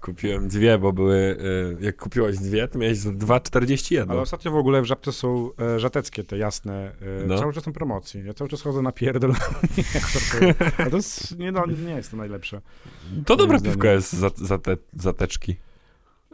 Kupiłem dwie, bo były, y, jak kupiłaś dwie, to miałeś za 2,41. Ale ostatnio w ogóle w Żabce są e, żateckie, te jasne, e, No. cały czas są promocji. Ja cały czas chodzę na pierdol. To jest, nie, no, nie jest to najlepsze. To piwko zdaniem. jest za, za te, zateczki.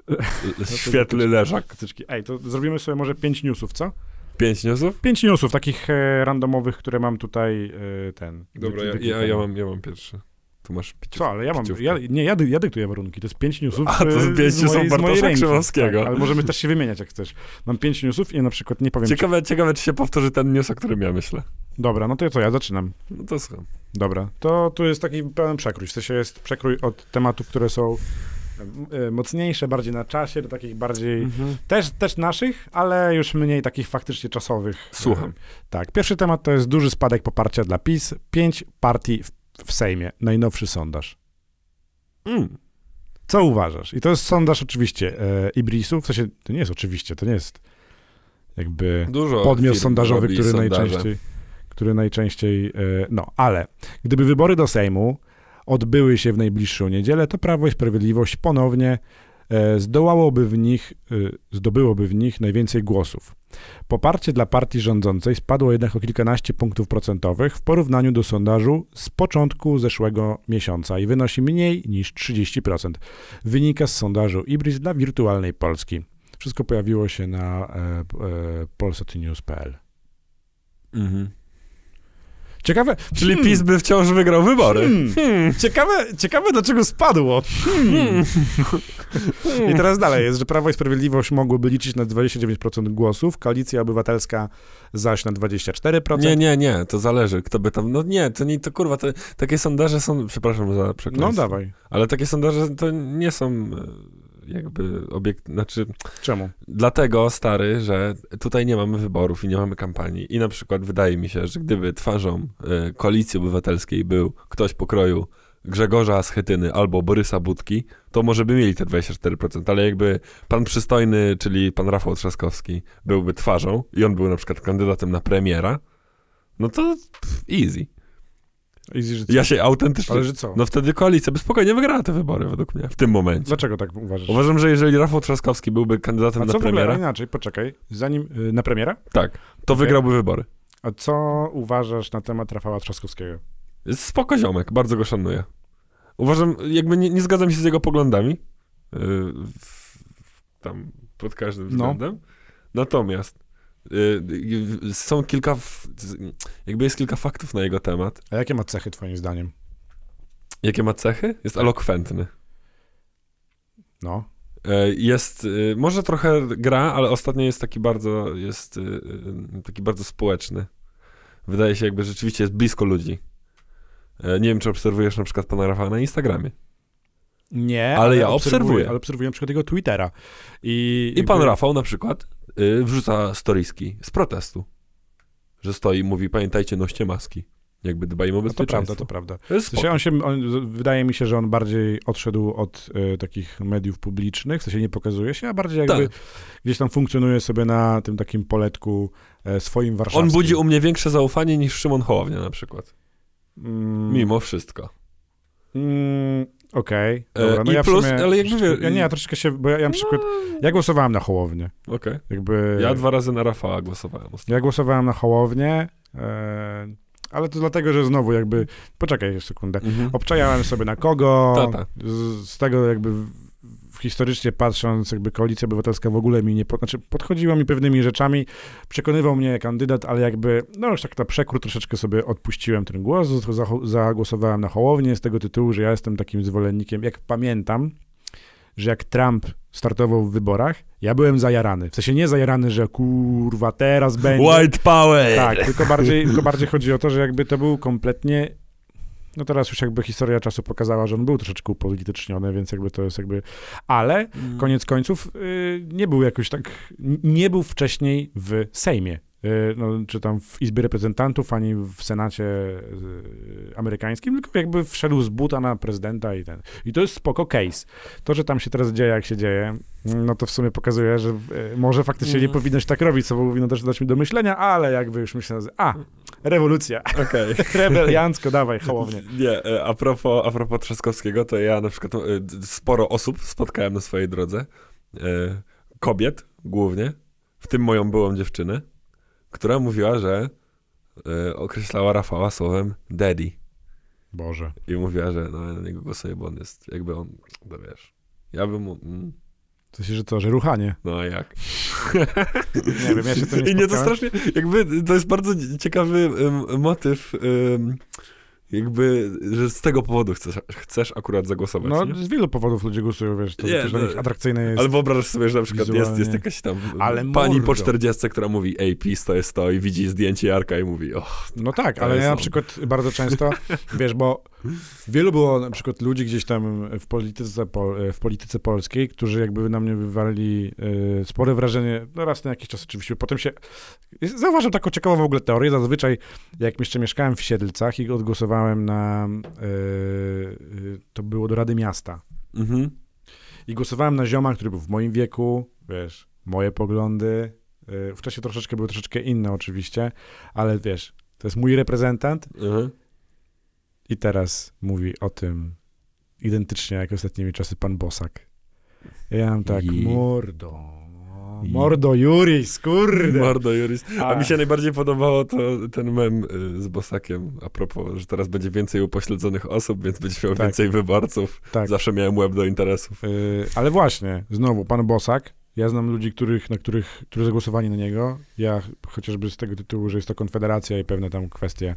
to Świetly leżak. Ej, to zrobimy sobie może pięć newsów, co? Pięć newsów? Pięć newsów, takich e, randomowych, które mam tutaj, e, ten. Dobra, ja, ja, ja, mam, ja mam pierwszy. Tu masz piciu. Co, ale ja mam, ja, nie, ja, dy- ja dyktuję warunki, to jest pięć newsów A, to jest pięć z newsów Bartosza. Krzymowskiego. Tak, ale możemy też się wymieniać, jak chcesz. Mam pięć newsów i na przykład nie powiem... Ciekawe, ciekawe, czy się powtórzy ten news, o którym ja myślę. Czy... Dobra, no to co, ja zaczynam. No to słucham. Dobra, to tu jest taki pełen przekrój. W sensie jest przekrój od tematów, które są e, mocniejsze, bardziej na czasie, do takich bardziej Mhm. też, też naszych, ale już mniej takich faktycznie czasowych. Słucham. E, Tak, pierwszy temat to jest duży spadek poparcia dla PiS. Pięć partii w, w Sejmie. Najnowszy sondaż. Mm. Co uważasz? I to jest sondaż oczywiście e, Ibrisu, w sensie to nie jest oczywiście, to nie jest jakby Dużo podmiot sondażowy, który sondaże. najczęściej, który najczęściej, e, no, ale gdyby wybory do Sejmu odbyły się w najbliższą niedzielę, to Prawo i Sprawiedliwość ponownie zdołałoby w nich, e, zdobyłoby w nich najwięcej głosów. Poparcie dla partii rządzącej spadło jednak o kilkanaście punktów procentowych w porównaniu do sondażu z początku zeszłego miesiąca i wynosi mniej niż 30%. Wynika z sondażu Ibris dla wirtualnej Polski. Wszystko pojawiło się na e, e, polsatnews.pl. Mhm. Ciekawe, Czyli hmm, PiS by wciąż wygrał wybory. Hmm. Hmm. Ciekawe, ciekawe dlaczego spadło. Hmm. I teraz dalej jest, że Prawo i Sprawiedliwość mogłoby liczyć na 29% głosów, Koalicja Obywatelska zaś na 24%. Nie, nie, nie, to zależy, kto by tam, no nie, to nie, to kurwa, to, takie sondaże są, przepraszam za No przekleństwo, dawaj. ale takie sondaże to nie są e, jakby obiekt, znaczy Czemu? dlatego, stary, że tutaj nie mamy wyborów i nie mamy kampanii i na przykład wydaje mi się, że gdyby twarzą e, Koalicji Obywatelskiej był ktoś pokroju Grzegorza Schetyny albo Borysa Budki, to może by mieli te 24%, ale jakby pan przystojny, czyli pan Rafał Trzaskowski byłby twarzą i on był na przykład kandydatem na premiera, no to easy. Easy? Ja się autentycznie... Ale że co? No wtedy koalicja by spokojnie wygrała te wybory według mnie, w tym momencie. Dlaczego tak uważasz? Uważam, że jeżeli Rafał Trzaskowski byłby kandydatem A na co premiera, inaczej? Poczekaj. Zanim y, na premiera? tak, to Okej. wygrałby wybory. A co uważasz na temat Rafała Trzaskowskiego? Spoko ziomek, bardzo go szanuję. Uważam, jakby nie, nie zgadzam się z jego poglądami, yy, w, tam pod każdym No. względem. Natomiast yy, są kilka, jakby jest kilka faktów na jego temat. A jakie ma cechy twoim zdaniem? Jakie ma cechy? Jest elokwentny. No. E, Jest, y, może trochę gra, ale ostatnio jest taki bardzo, jest y, y, taki bardzo społeczny. Wydaje się jakby rzeczywiście jest blisko ludzi. Nie wiem, czy obserwujesz na przykład pana Rafała na Instagramie. Nie, Ale ja obserwuję. Ale obserwuję na przykład jego Twittera. I, I pan Rafał na przykład y, wrzuca storiski z protestu. Że stoi i mówi, pamiętajcie, noście maski. Jakby dbajmy o No to bezpieczeństwo. prawda, to prawda. To jest W sensie spoko. on się, on, wydaje mi się, że on bardziej odszedł od e, takich mediów publicznych, w sensie nie pokazuje się, a bardziej jakby Tak. gdzieś tam funkcjonuje sobie na tym takim poletku e, swoim warszawskim. On budzi u mnie większe zaufanie niż Szymon Hołownia na przykład. Mm, Mimo wszystko. Mm, Okej, E, dobra. No i ja plus, sumie, ale jakby Ja nie, ja troszeczkę się, bo ja, ja na przykład, ja głosowałem na Hołownię. Okej. Jakby... Ja dwa razy na Rafała głosowałem. ostatnio. Ja głosowałem na Hołownię, e, ale to dlatego, że znowu jakby, poczekaj jeszcze sekundę, Mhm. obczajałem sobie na kogo, z, z tego jakby historycznie patrząc, jakby Koalicja Obywatelska w ogóle mi nie, po, znaczy podchodziła mi pewnymi rzeczami, przekonywał mnie kandydat, ale jakby, no już tak na przekór troszeczkę sobie odpuściłem ten głos, za- zagłosowałem na Hołownię z tego tytułu, że ja jestem takim zwolennikiem, jak pamiętam, że jak Trump startował w wyborach, ja byłem zajarany. W sensie nie zajarany, że kurwa teraz będzie... White power! Tak, tylko bardziej, tylko bardziej chodzi o to, że jakby to był kompletnie. No teraz już jakby historia czasu pokazała, że on był troszeczkę upolityczniony, więc jakby to jest jakby. Ale Mm. koniec końców y, nie był jakoś tak. Nie był wcześniej w Sejmie. Y, no, czy tam w Izbie Reprezentantów, ani w Senacie y, amerykańskim, tylko jakby wszedł z buta na prezydenta i ten. I to jest spoko case. To, że tam się teraz dzieje, jak się dzieje, no to w sumie pokazuje, że y, może faktycznie nie Mhm. powinnoś tak robić, co powinno też dać mi do myślenia, ale jakby już myślę, a, Rewolucja. Okej. Rebeliancko, dawaj, hołownie. Nie, e, a propos, a propos Trzaskowskiego, to ja na przykład e, sporo osób spotkałem na swojej drodze, e, kobiet głównie, w tym moją byłą dziewczynę, która mówiła, że określała Rafała słowem daddy. Boże. I mówiła, że no, na niego głosuję, bo on jest, jakby on, no wiesz, ja bym mu, mm, To się, że co, że ruchanie. no a jak? Nie wiem, ja się to nie I nie, to strasznie, jakby, to jest bardzo ciekawy motyw, jakby, że z tego powodu chcesz, chcesz akurat zagłosować, No, nie? z wielu powodów ludzie głosują, wiesz, to Nie, też dla no, nich atrakcyjne jest. Ale wyobrażasz sobie, że na przykład jest, wizualnie. jest jakaś tam Ale pani mordo. po 40, która mówi, ej, PiS to jest to i widzi zdjęcie Jarka i mówi, o, No tak, ale ja na przykład bardzo często, wiesz, bo wielu było na przykład ludzi gdzieś tam w polityce, pol- w polityce polskiej, którzy jakby na mnie wywalili y, spore wrażenie, no raz na jakiś czas oczywiście. Potem się, zauważyłem taką ciekawą w ogóle teorię, zazwyczaj jak jeszcze mieszkałem w Siedlcach i odgłosowałem na, y, y, to było do Rady Miasta. mhm, I głosowałem na zioma, który był w moim wieku, wiesz, moje poglądy. y, W czasie troszeczkę były troszeczkę inne oczywiście, ale wiesz, to jest mój reprezentant mhm. i teraz mówi o tym identycznie jak ostatnimi czasy pan Bosak. Ja mam tak, I- mordo, I- mordo Juris, kurde. Mordo, Juris. A A. mi się najbardziej podobało to ten mem y, z Bosakiem, a propos, że teraz będzie więcej upośledzonych osób, więc będziesz miał Tak. więcej wyborców. Tak, Zawsze miałem łeb do interesów. y, ale właśnie, znowu, pan Bosak, ja znam ludzi, których, na których, którzy zagłosowali na niego. Ja ch- chociażby z tego tytułu, że jest to konfederacja i pewne tam kwestie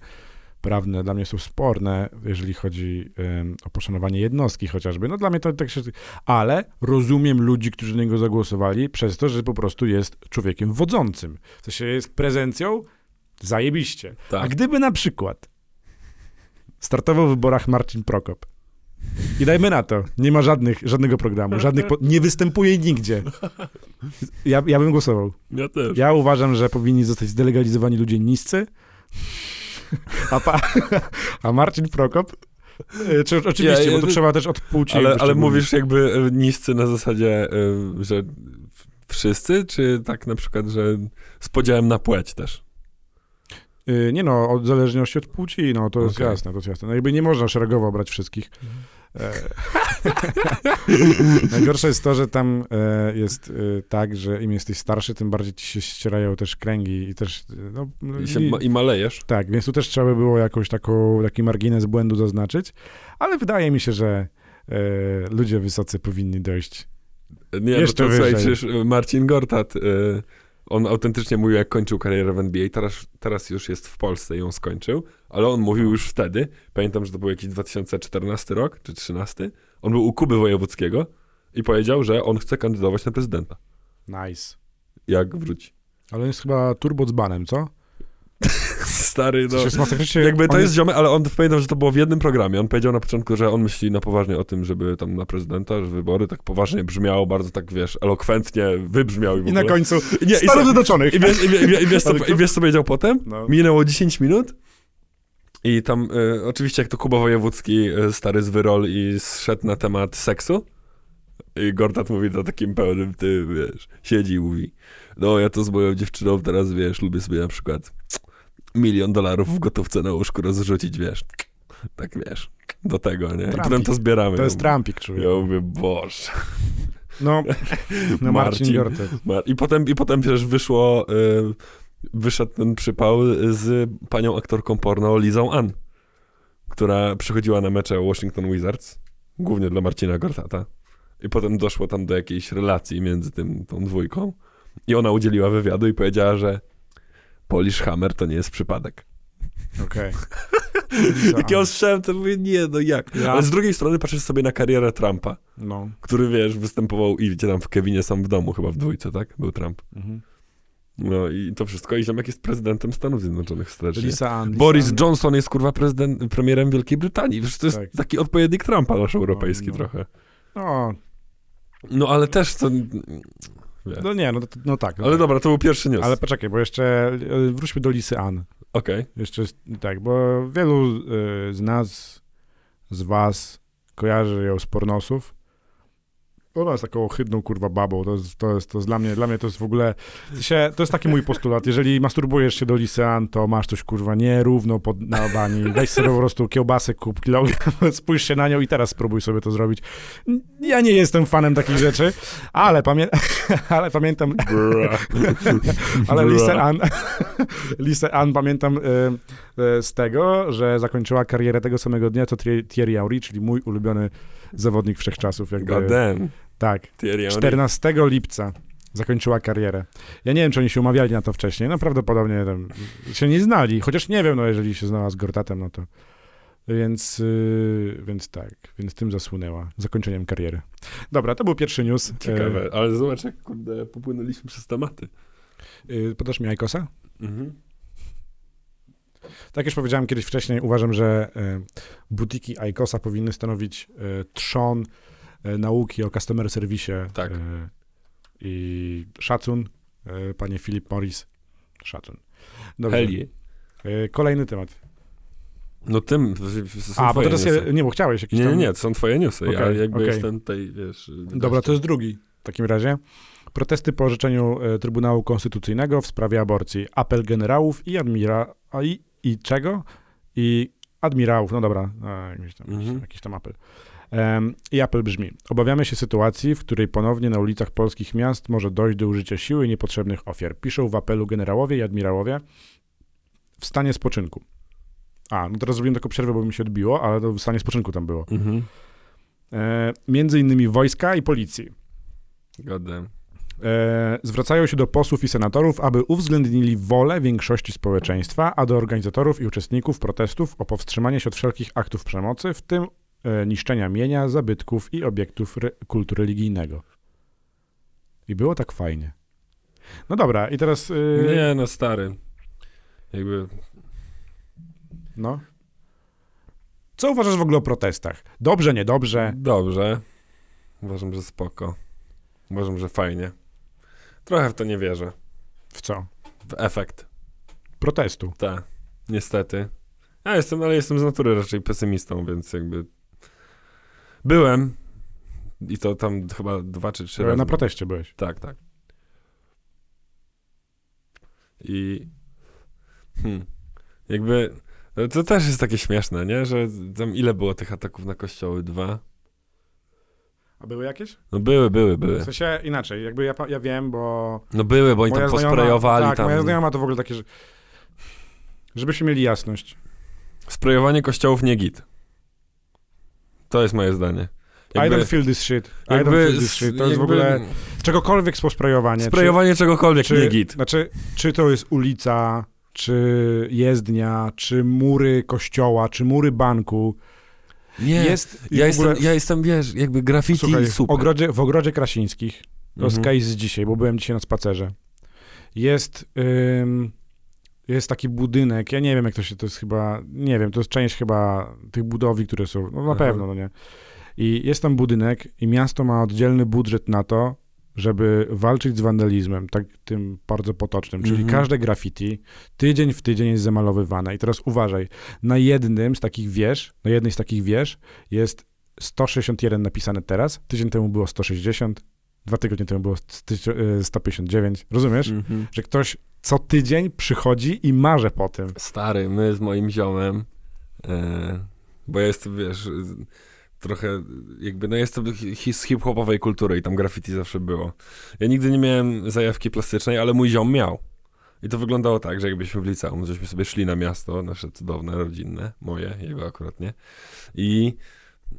prawne dla mnie są sporne, jeżeli chodzi ym, o poszanowanie jednostki chociażby. No dla mnie to tak się... Ale rozumiem ludzi, którzy na niego zagłosowali przez to, że po prostu jest człowiekiem wodzącym. W sensie jest prezencją, zajebiście. A Tak. gdyby na przykład startował w wyborach Marcin Prokop i dajmy na to, nie ma żadnych, żadnego programu, żadnych, po, nie występuje nigdzie. Ja, ja bym głosował. Ja też. Ja uważam, że powinni zostać zdelegalizowani ludzie niscy, a, pa, a Marcin Prokop, e, czy, oczywiście, Ja- ja- bo to trzeba też od płci. ale, ale mówisz jakby y, niscy na zasadzie, y, że wszyscy, czy tak na przykład, że z podziałem na płeć też? Nie no, od zależności od płci, no to jest Okej. jasne, to jest jasne. No jakby nie można szeregowo brać wszystkich. E, Najgorsze jest to, że tam e, jest e, tak, że im jesteś starszy, tym bardziej ci się ścierają też kręgi i też, e, no, no I, się i- I malejesz? tak, więc tu też trzeba by było jakoś taką, taki margines błędu zaznaczyć, ale wydaje mi się, że e, ludzie wysocy powinni dojść. Nie, Jeszcze no to słuchaj, przecież Marcin Gortat, y, on autentycznie mówił, jak kończył karierę w NBA, teraz, teraz już jest w Polsce i ją skończył, ale on mówił już wtedy, pamiętam, że to był jakiś 2014 rok, czy 13, on był u Kuby Wojewódzkiego i powiedział, że on chce kandydować na prezydenta, Nice. jak wróci. Ale on jest chyba turbo dzbanem, co? Stary, no... jest masakrycznie... Jakby to jest ziomek, ale on pamiętam, że to było w jednym programie. On powiedział na początku, że on myśli na poważnie o tym, żeby tam na prezydenta, że wybory tak poważnie brzmiało, bardzo tak, wiesz, elokwentnie wybrzmiał i I na końcu Nie, i Stanów Zjednoczonych. I wiesz, i, wie- i, wiesz, co, i wiesz, co powiedział potem? No. Minęło 10 minut i tam e, oczywiście jak to Kuba Wojewódzki, e, stary z Wyrol i zszedł na temat seksu i Gortat mówi to takim pełnym, ty wiesz, siedzi i mówi, no ja to z moją dziewczyną teraz, wiesz, lubię sobie na przykład milion dolarów w gotówce na łóżku rozrzucić, wiesz, tak wiesz, do tego, nie? I potem to zbieramy. To jest Ja Trumpik, człowiek. Ja mówię, boże. No, no Marcin Marcin. Gortet. Ma- I potem, i potem przecież wyszło, y, wyszedł ten przypał z panią aktorką porno Lizą Ann, która przychodziła na mecze Washington Wizards, głównie dla Marcina Gortata. I potem doszło tam do jakiejś relacji między tym, tą dwójką. I ona udzieliła wywiadu i powiedziała, że Polish Hammer to nie jest przypadek. Okej. Jak ja usłyszałem, to mówię, nie, no jak? Ja- Ale z drugiej strony patrzysz sobie na karierę Trumpa, No. który, wiesz, występował i gdzie tam w Kevinie sam w domu, chyba w dwójce, tak? Był Trump. Mhm. No i to wszystko. I ziomek jest prezydentem Stanów Zjednoczonych wstecznie. Lisa Ann. Boris. Johnson jest kurwa prezydent, premierem Wielkiej Brytanii. Przecież to jest Tak. taki odpowiednik Trumpa nasz europejski no. trochę. No, No ale też to... Wie. no nie, no, no tak. No Ale tak. dobra, to był pierwszy news. Ale poczekaj, bo jeszcze e, wróćmy do Lisy Ann. Okej. Jeszcze jest- tak, bo wielu e, z nas, z was kojarzy ją z pornosów. Ona jest taką ohydną kurwa babą, to jest, to jest, to jest dla mnie, dla mnie to jest w ogóle, się, to jest taki mój postulat, jeżeli masturbujesz się do lisean, to masz coś kurwa nierówno pod, na bani, weź sobie po prostu kiełbasę, kup kilogram, spójrz się na nią i teraz spróbuj sobie to zrobić. Ja nie jestem fanem takich rzeczy, ale, pamię ale pamiętam, ale Lisa Ann pamiętam y, y, z tego, że zakończyła karierę tego samego dnia, co Thierry- Henry, czyli mój ulubiony zawodnik wszechczasów. Jakby, God damn. tak, Thierry Henry. 14 lipca zakończyła karierę. Ja nie wiem, czy oni się umawiali na to wcześniej, no prawdopodobnie tam się nie znali, chociaż nie wiem, no jeżeli się znała z Gortatem, no to więc, yy, więc tak, więc tym zasłynęła, zakończeniem kariery. Dobra, to był pierwszy news. Ciekawe, ale zobacz, jak kurde, popłynęliśmy przez tematy. E, yy, podasz mi Aikosa? Mhm. Tak już powiedziałem kiedyś wcześniej, uważam, że e, butiki Aikosa powinny stanowić e, trzon e, nauki o customer service. Tak. I szacun, panie Philip Morris. Szacun. Dobrze. Heli. E, kolejny temat. No tym, są A, bo teraz newsy. ja, nie, bo chciałeś jakiś Nie, nie, tam... nie, to są twoje newsy. ja Okej, jakby okej. jestem tutaj, wiesz... Dobra, to jest drugi w takim razie. Protesty po orzeczeniu Trybunału Konstytucyjnego w sprawie aborcji. Apel generałów i admira... I, i czego? I admirałów, no dobra, jakiś, tam, Mhm. jakiś tam apel. Em, I apel brzmi: Obawiamy się sytuacji, w której ponownie na ulicach polskich miast może dojść do użycia siły i niepotrzebnych ofiar. Piszą w apelu generałowie i admirałowie w stanie spoczynku. A, no teraz zrobiłem taką przerwę, bo mi się odbiło, ale to w stanie spoczynku tam było. Mhm. E, między innymi wojska i policji. God damn. E, zwracają się do posłów i senatorów, aby uwzględnili wolę większości społeczeństwa, a do organizatorów i uczestników protestów o powstrzymanie się od wszelkich aktów przemocy, w tym e, niszczenia mienia, zabytków i obiektów re- kultu religijnego. I było tak fajnie. No dobra, i teraz. y, Nie, no stary. Jakby... No. Co uważasz w ogóle o protestach? Dobrze, niedobrze? Dobrze. Uważam, że spoko. Uważam, że fajnie. Trochę w to nie wierzę. W co? W efekt. Protestu. Tak. Niestety. Ja jestem, ale jestem z natury raczej pesymistą, więc jakby... Byłem. I to tam chyba dwa czy trzy razy. Na proteście byłeś. Tak, tak. I hmm, jakby to też jest takie śmieszne, nie? Że tam ile było tych ataków na kościoły? Dwa? A były jakieś? No były, były, były. W sensie inaczej, jakby ja, ja wiem, bo No były, bo oni tam posprejowali tak, tam. moja znajoma to w ogóle takie, że... Żebyśmy mieli jasność. Sprejowanie kościołów nie git. To jest moje zdanie. I don't feel this shit. I don't feel this shit. To jest w ogóle... Czegokolwiek sposprejowanie. Sprejowanie czegokolwiek czy, nie czy, git. Znaczy, czy to jest ulica, czy jezdnia, czy mury kościoła, czy mury banku. Nie, Jest ja, jestem, ja jestem, wiesz, jakby graffiti Słuchaj, w super. ogrodzie, w ogrodzie Krasińskich, to jest Mhm. case z dzisiaj, bo byłem dzisiaj na spacerze, jest, ym, jest taki budynek, ja nie wiem jak to się, to jest chyba, nie wiem, to jest część chyba tych budowli, które są, no na Aha. pewno, no nie. I jest tam budynek i miasto ma oddzielny budżet na to, żeby walczyć z wandalizmem, tak tym bardzo potocznym, czyli Mhm. każde graffiti tydzień w tydzień jest zamalowywane. I teraz uważaj, na jednym z takich wież, na jednej z takich wież jest 161 napisane teraz, tydzień temu było 160, dwa tygodnie temu było styś- e, 159, rozumiesz? Mhm. Że ktoś co tydzień przychodzi i marze po tym. Stary, my z moim ziomem, e, bo ja jestem, wiesz, trochę jakby, no jestem z hip-hopowej kultury i tam graffiti zawsze było. Ja nigdy nie miałem zajawki plastycznej, ale mój ziom miał. I to wyglądało tak, że jakbyśmy w liceum, żeśmy sobie szli na miasto, nasze cudowne, rodzinne, moje, jego akurat nie. I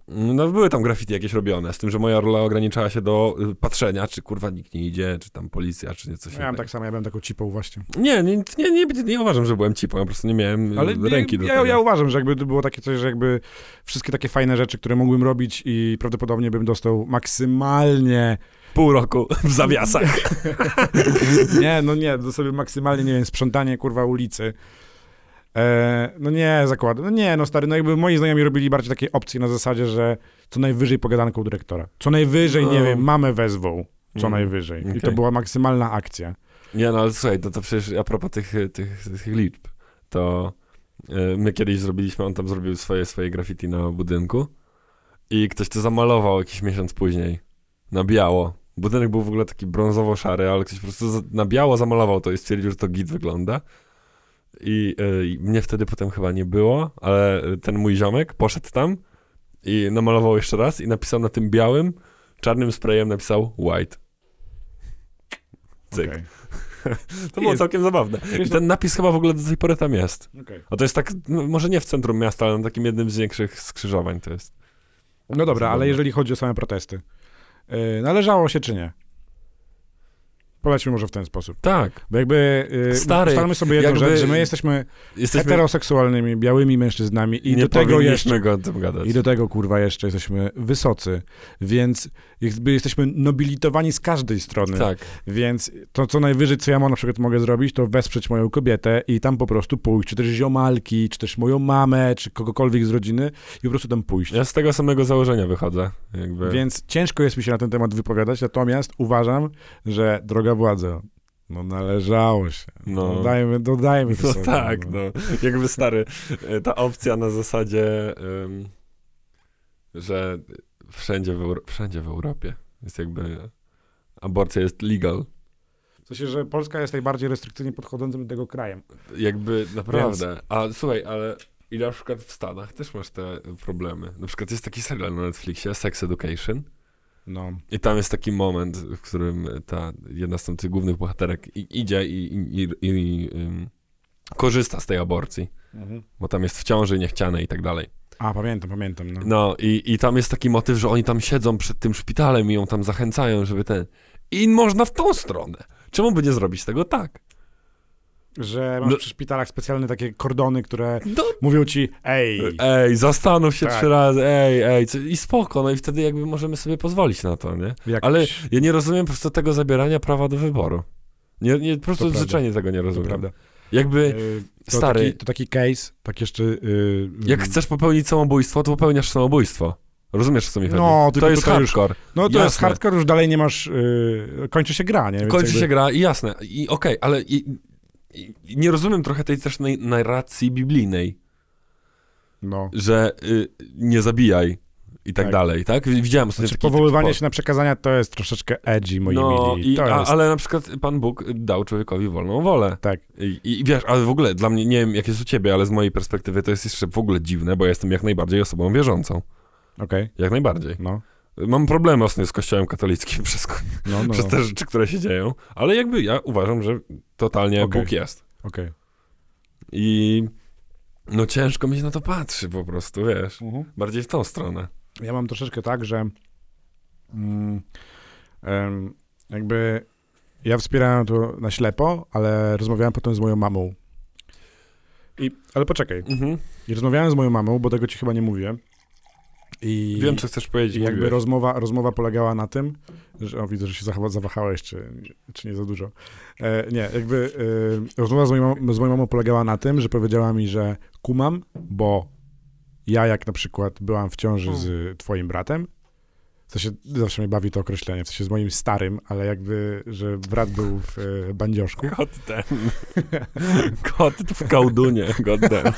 no były tam graffiti jakieś robione, z tym, że moja rola ograniczała się do y, patrzenia, czy kurwa nikt nie idzie, czy tam policja, czy coś Ja miałem tak samo, ja byłem taką cipą właśnie. Nie, nie, nie, nie, nie uważam, że byłem cipą, ja po prostu nie miałem Ale Ale ręki do ja, tego. ja uważam, że jakby to było takie coś, że jakby wszystkie takie fajne rzeczy, które mógłbym robić i prawdopodobnie bym dostał maksymalnie Pół roku w zawiasach. nie, no nie, to sobie maksymalnie, nie wiem, sprzątanie, kurwa, ulicy. E, no nie, zakładam. No nie, no stary, no jakby moi znajomi robili bardziej takie opcje na zasadzie, że co najwyżej pogadanką dyrektora. Co najwyżej, nie No. wiem, mamę wezwą. Co Mm, najwyżej. I to była maksymalna akcja. Nie, no ale słuchaj, to, to przecież a propos tych, tych, tych liczb, to y, my kiedyś zrobiliśmy, on tam zrobił swoje, swoje graffiti na budynku i ktoś to zamalował jakiś miesiąc później. na biało. Budynek był w ogóle taki brązowo-szary, ale ktoś po prostu na biało zamalował to i stwierdził, że to git wygląda. I, y, mnie wtedy potem chyba nie było, ale ten mój ziomek poszedł tam i namalował jeszcze raz i napisał na tym białym, czarnym sprayem napisał white. Cyk. Okej. To było całkiem zabawne. I ten napis chyba w ogóle do tej pory tam jest. Okej. A to jest tak, no, może nie w centrum miasta, ale na takim jednym z większych skrzyżowań to jest. No dobra, ale jeżeli chodzi o same protesty, yy, należało się czy nie? Polećmy może w ten sposób. Tak. Bo jakby yy, Stary, ustalmy sobie jedną jakby- rzecz, że my jesteśmy Jesteśmy... heteroseksualnymi, białymi mężczyznami i do tego jeszcze go o tym gadać. I do tego, kurwa, jeszcze jesteśmy wysocy, więc jakby jesteśmy nobilitowani z każdej strony. Tak. Więc to, co najwyżej, co ja mam, na przykład mogę zrobić, to wesprzeć moją kobietę i tam po prostu pójść, czy też ziomalki, czy też moją mamę, czy kogokolwiek z rodziny i po prostu tam pójść. Ja z tego samego założenia wychodzę. Jakby. Więc ciężko jest mi się na ten temat wypowiadać, natomiast uważam, że droga władza, no należało się. No. Dodajmy, dodajmy to No sobie, tak, no. Jakby stary, y, ta opcja na zasadzie, ym, że wszędzie w, Euro- wszędzie w Europie jest jakby aborcja jest legal. W sensie, że Polska jest najbardziej restrykcyjnie podchodzącym do tego krajem. Jakby naprawdę. A słuchaj, ale i na przykład w Stanach też masz te problemy. Na przykład jest taki serial na Netflixie, Sex Education. No. I tam jest taki moment, w którym ta jedna z tych głównych bohaterek idzie i, i, i, i ym, korzysta z tej aborcji, bo tam jest w ciąży niechciane i tak dalej. A, pamiętam, pamiętam. No. No i, i tam jest taki motyw, że oni tam siedzą przed tym szpitalem i ją tam zachęcają, żeby ten... I można w tą stronę. Czemu by nie zrobić tego tak? Że masz No- przy szpitalach specjalne takie kordony, które No, mówią ci, ej, ej, zastanów się Tak. trzy razy, ej, ej, i spoko, no i wtedy jakby możemy sobie pozwolić na to, nie? jak, Ale ja nie rozumiem po prostu tego zabierania prawa do wyboru. Nie, nie, po prostu zwyczajnie tego nie rozumiem. Jakby, Y, to stary- Taki, to taki case, tak jeszcze... y, jak chcesz popełnić samobójstwo, to popełniasz samobójstwo. Rozumiesz, co mi chodzi? No, to jest tutaj już- hardcore. No to jest jasne. hardcore, już dalej nie masz... Y, kończy się gra, nie? Więc Kończy jakby- się gra i jasne. I okej, ale i, i, nie rozumiem trochę tej też narracji biblijnej, No. że y, nie zabijaj i tak, Tak. dalej, tak? Widziałem ostatnio Znaczy, powoływanie taki się na przekazania to jest troszeczkę edgy, moi No, mili. i, To a, jest... ale na przykład Pan Bóg dał człowiekowi wolną wolę. Tak. I, I wiesz, ale w ogóle dla mnie, nie wiem jak jest u ciebie, ale z mojej perspektywy to jest jeszcze w ogóle dziwne, bo ja jestem jak najbardziej osobą wierzącą. Okej, Jak najbardziej. no. Mam problemy ostatnio z kościołem katolickim przez, No, no. przez te rzeczy, które się dzieją, ale jakby ja uważam, że totalnie Okej. Bóg jest. Okej. I no ciężko mi się na to patrzy po prostu, wiesz. Mhm. Bardziej w tą stronę. Ja mam troszeczkę tak, że mm, jakby ja wspierałem to na ślepo, ale rozmawiałem potem z moją mamą. I, ale poczekaj. Mhm. I rozmawiałem z moją mamą, bo tego ci chyba nie mówię. I, Wiem, co chcesz powiedzieć. i jakby mówiłeś. rozmowa, rozmowa polegała na tym, że o, widzę, że się zawahałeś, czy, czy nie za dużo. E, nie, jakby e, rozmowa z moją, z moją mamą polegała na tym, że powiedziała mi, że kumam, bo ja jak na przykład byłam w ciąży z twoim bratem, w sensie, zawsze mnie bawi to określenie, w sensie z moim starym, ale jakby, że brat był w e, bandzioszku. Kot ten. Kot w kołdunie, goddamn.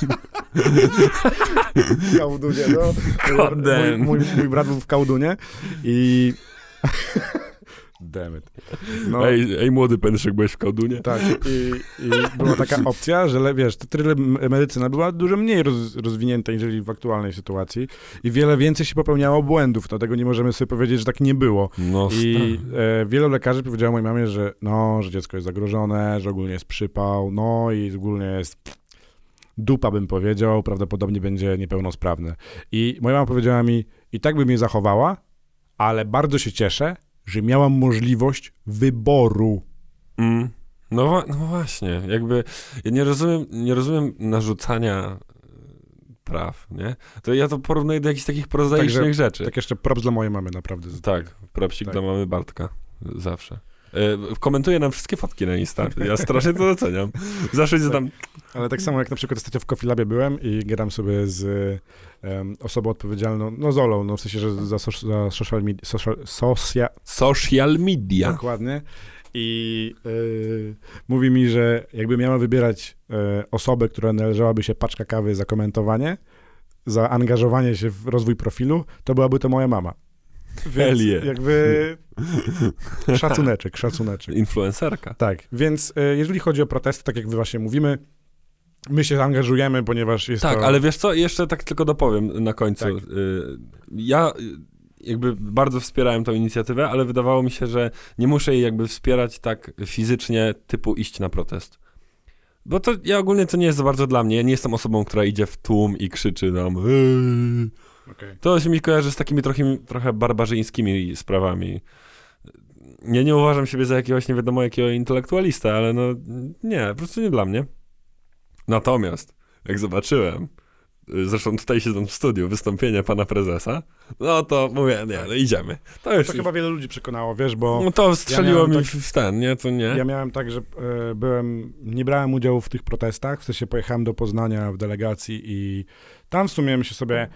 W Kałdunie, no. God damn. Mój, mój, mój brat był w Kałdunie i... Damn it. No, Ej, ej, młody pędzyk, byłeś w kołdunie? Tak, i, i była taka opcja, że wiesz, tyle medycyna była dużo mniej roz, rozwinięta niżeli w aktualnej sytuacji i wiele więcej się popełniało błędów, dlatego nie możemy sobie powiedzieć, że tak nie było. No, I e, wielu lekarzy powiedziało mojej mamie, że no, że dziecko jest zagrożone, że ogólnie jest przypał, no i ogólnie jest dupa bym powiedział, prawdopodobnie będzie niepełnosprawne. I moja mama powiedziała mi, i tak by mnie zachowała, ale bardzo się cieszę, że miałam możliwość wyboru. Mm. No, no właśnie, jakby ja nie rozumiem, nie rozumiem narzucania e, praw, nie? To ja to porównuję do jakichś takich prozaicznych Także- rzeczy. Tak jeszcze props dla mojej mamy, naprawdę. Tak, propsik Tak. dla mamy Bartka. Zawsze. E, komentuje nam wszystkie fotki na Insta. Ja strasznie to doceniam. Zawsze gdzieś tam... Ale tak samo jak na przykład ostatnio w Coffee Labie byłem i gram sobie z em, osobą odpowiedzialną, no Zolą, no w sensie, że za, soc- za social media, social, socia, Social media. dokładnie. I y, mówi mi, że jakby miała wybierać y, osobę, która należałaby się paczka kawy za komentowanie, za angażowanie się w rozwój profilu, to byłaby to moja mama. Yeah. Jakby Szacuneczek, szacuneczek. Influencerka. Tak, więc e, jeżeli chodzi o protesty, tak jak wy właśnie mówimy, my się angażujemy, ponieważ jest Tak, to... ale wiesz co, jeszcze tak tylko dopowiem na końcu. Tak. Y, Ja y, jakby bardzo wspierałem tą inicjatywę, ale wydawało mi się, że nie muszę jej jakby wspierać tak fizycznie, typu iść na protest. Bo to ja ogólnie to nie jest za bardzo dla mnie. Ja nie jestem osobą, która idzie w tłum i krzyczy tam. "Eee". Okej. To się mi kojarzy z takimi trochę, trochę barbarzyńskimi sprawami. Ja nie uważam siebie za jakiegoś nie wiadomo jakiego intelektualista, ale no nie, po prostu nie dla mnie. Natomiast, jak zobaczyłem, y, zresztą tutaj siedząc w studiu, wystąpienie pana prezesa, no to mówię, nie, no idziemy. To już, To chyba wiele ludzi przekonało, wiesz, bo no to strzeliło miałem mi tak- w ten, nie, to nie. ja miałem tak, że e, byłem, nie brałem udziału w tych protestach, w sensie pojechałem do Poznania w delegacji i tam w sumie myślę sobie,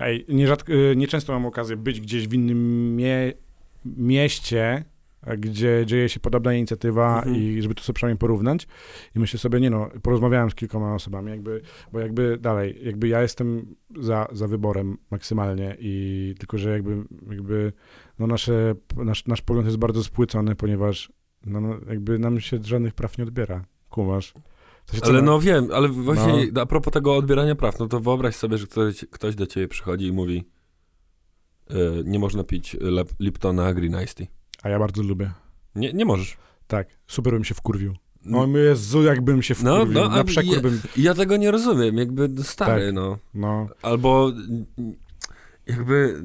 ej, nierzadko, e, nieczęsto mam okazję być gdzieś w innym mie mieście, gdzie dzieje się podobna inicjatywa Mhm. i żeby to sobie przynajmniej porównać. I myślę sobie, nie no, porozmawiałem z kilkoma osobami, jakby, bo jakby dalej, jakby ja jestem za, za wyborem maksymalnie i tylko, że jakby, jakby no nasze, nasz, nasz pogląd jest bardzo spłycony, ponieważ no, no, jakby nam się żadnych praw nie odbiera. Kumasz? Ale no wiem, ale właśnie a propos tego odbierania praw, no to wyobraź sobie, że ktoś, ktoś do ciebie przychodzi i mówi y, nie można pić lep, Liptona Green Iced Tea. A ja bardzo lubię. Nie, nie możesz. Tak, super bym się wkurwił. No Jezu, jakbym się No, wkurwił. no, a Na przekór je- bym, Ja tego nie rozumiem, jakby stary, Tak. no. no, Albo jakby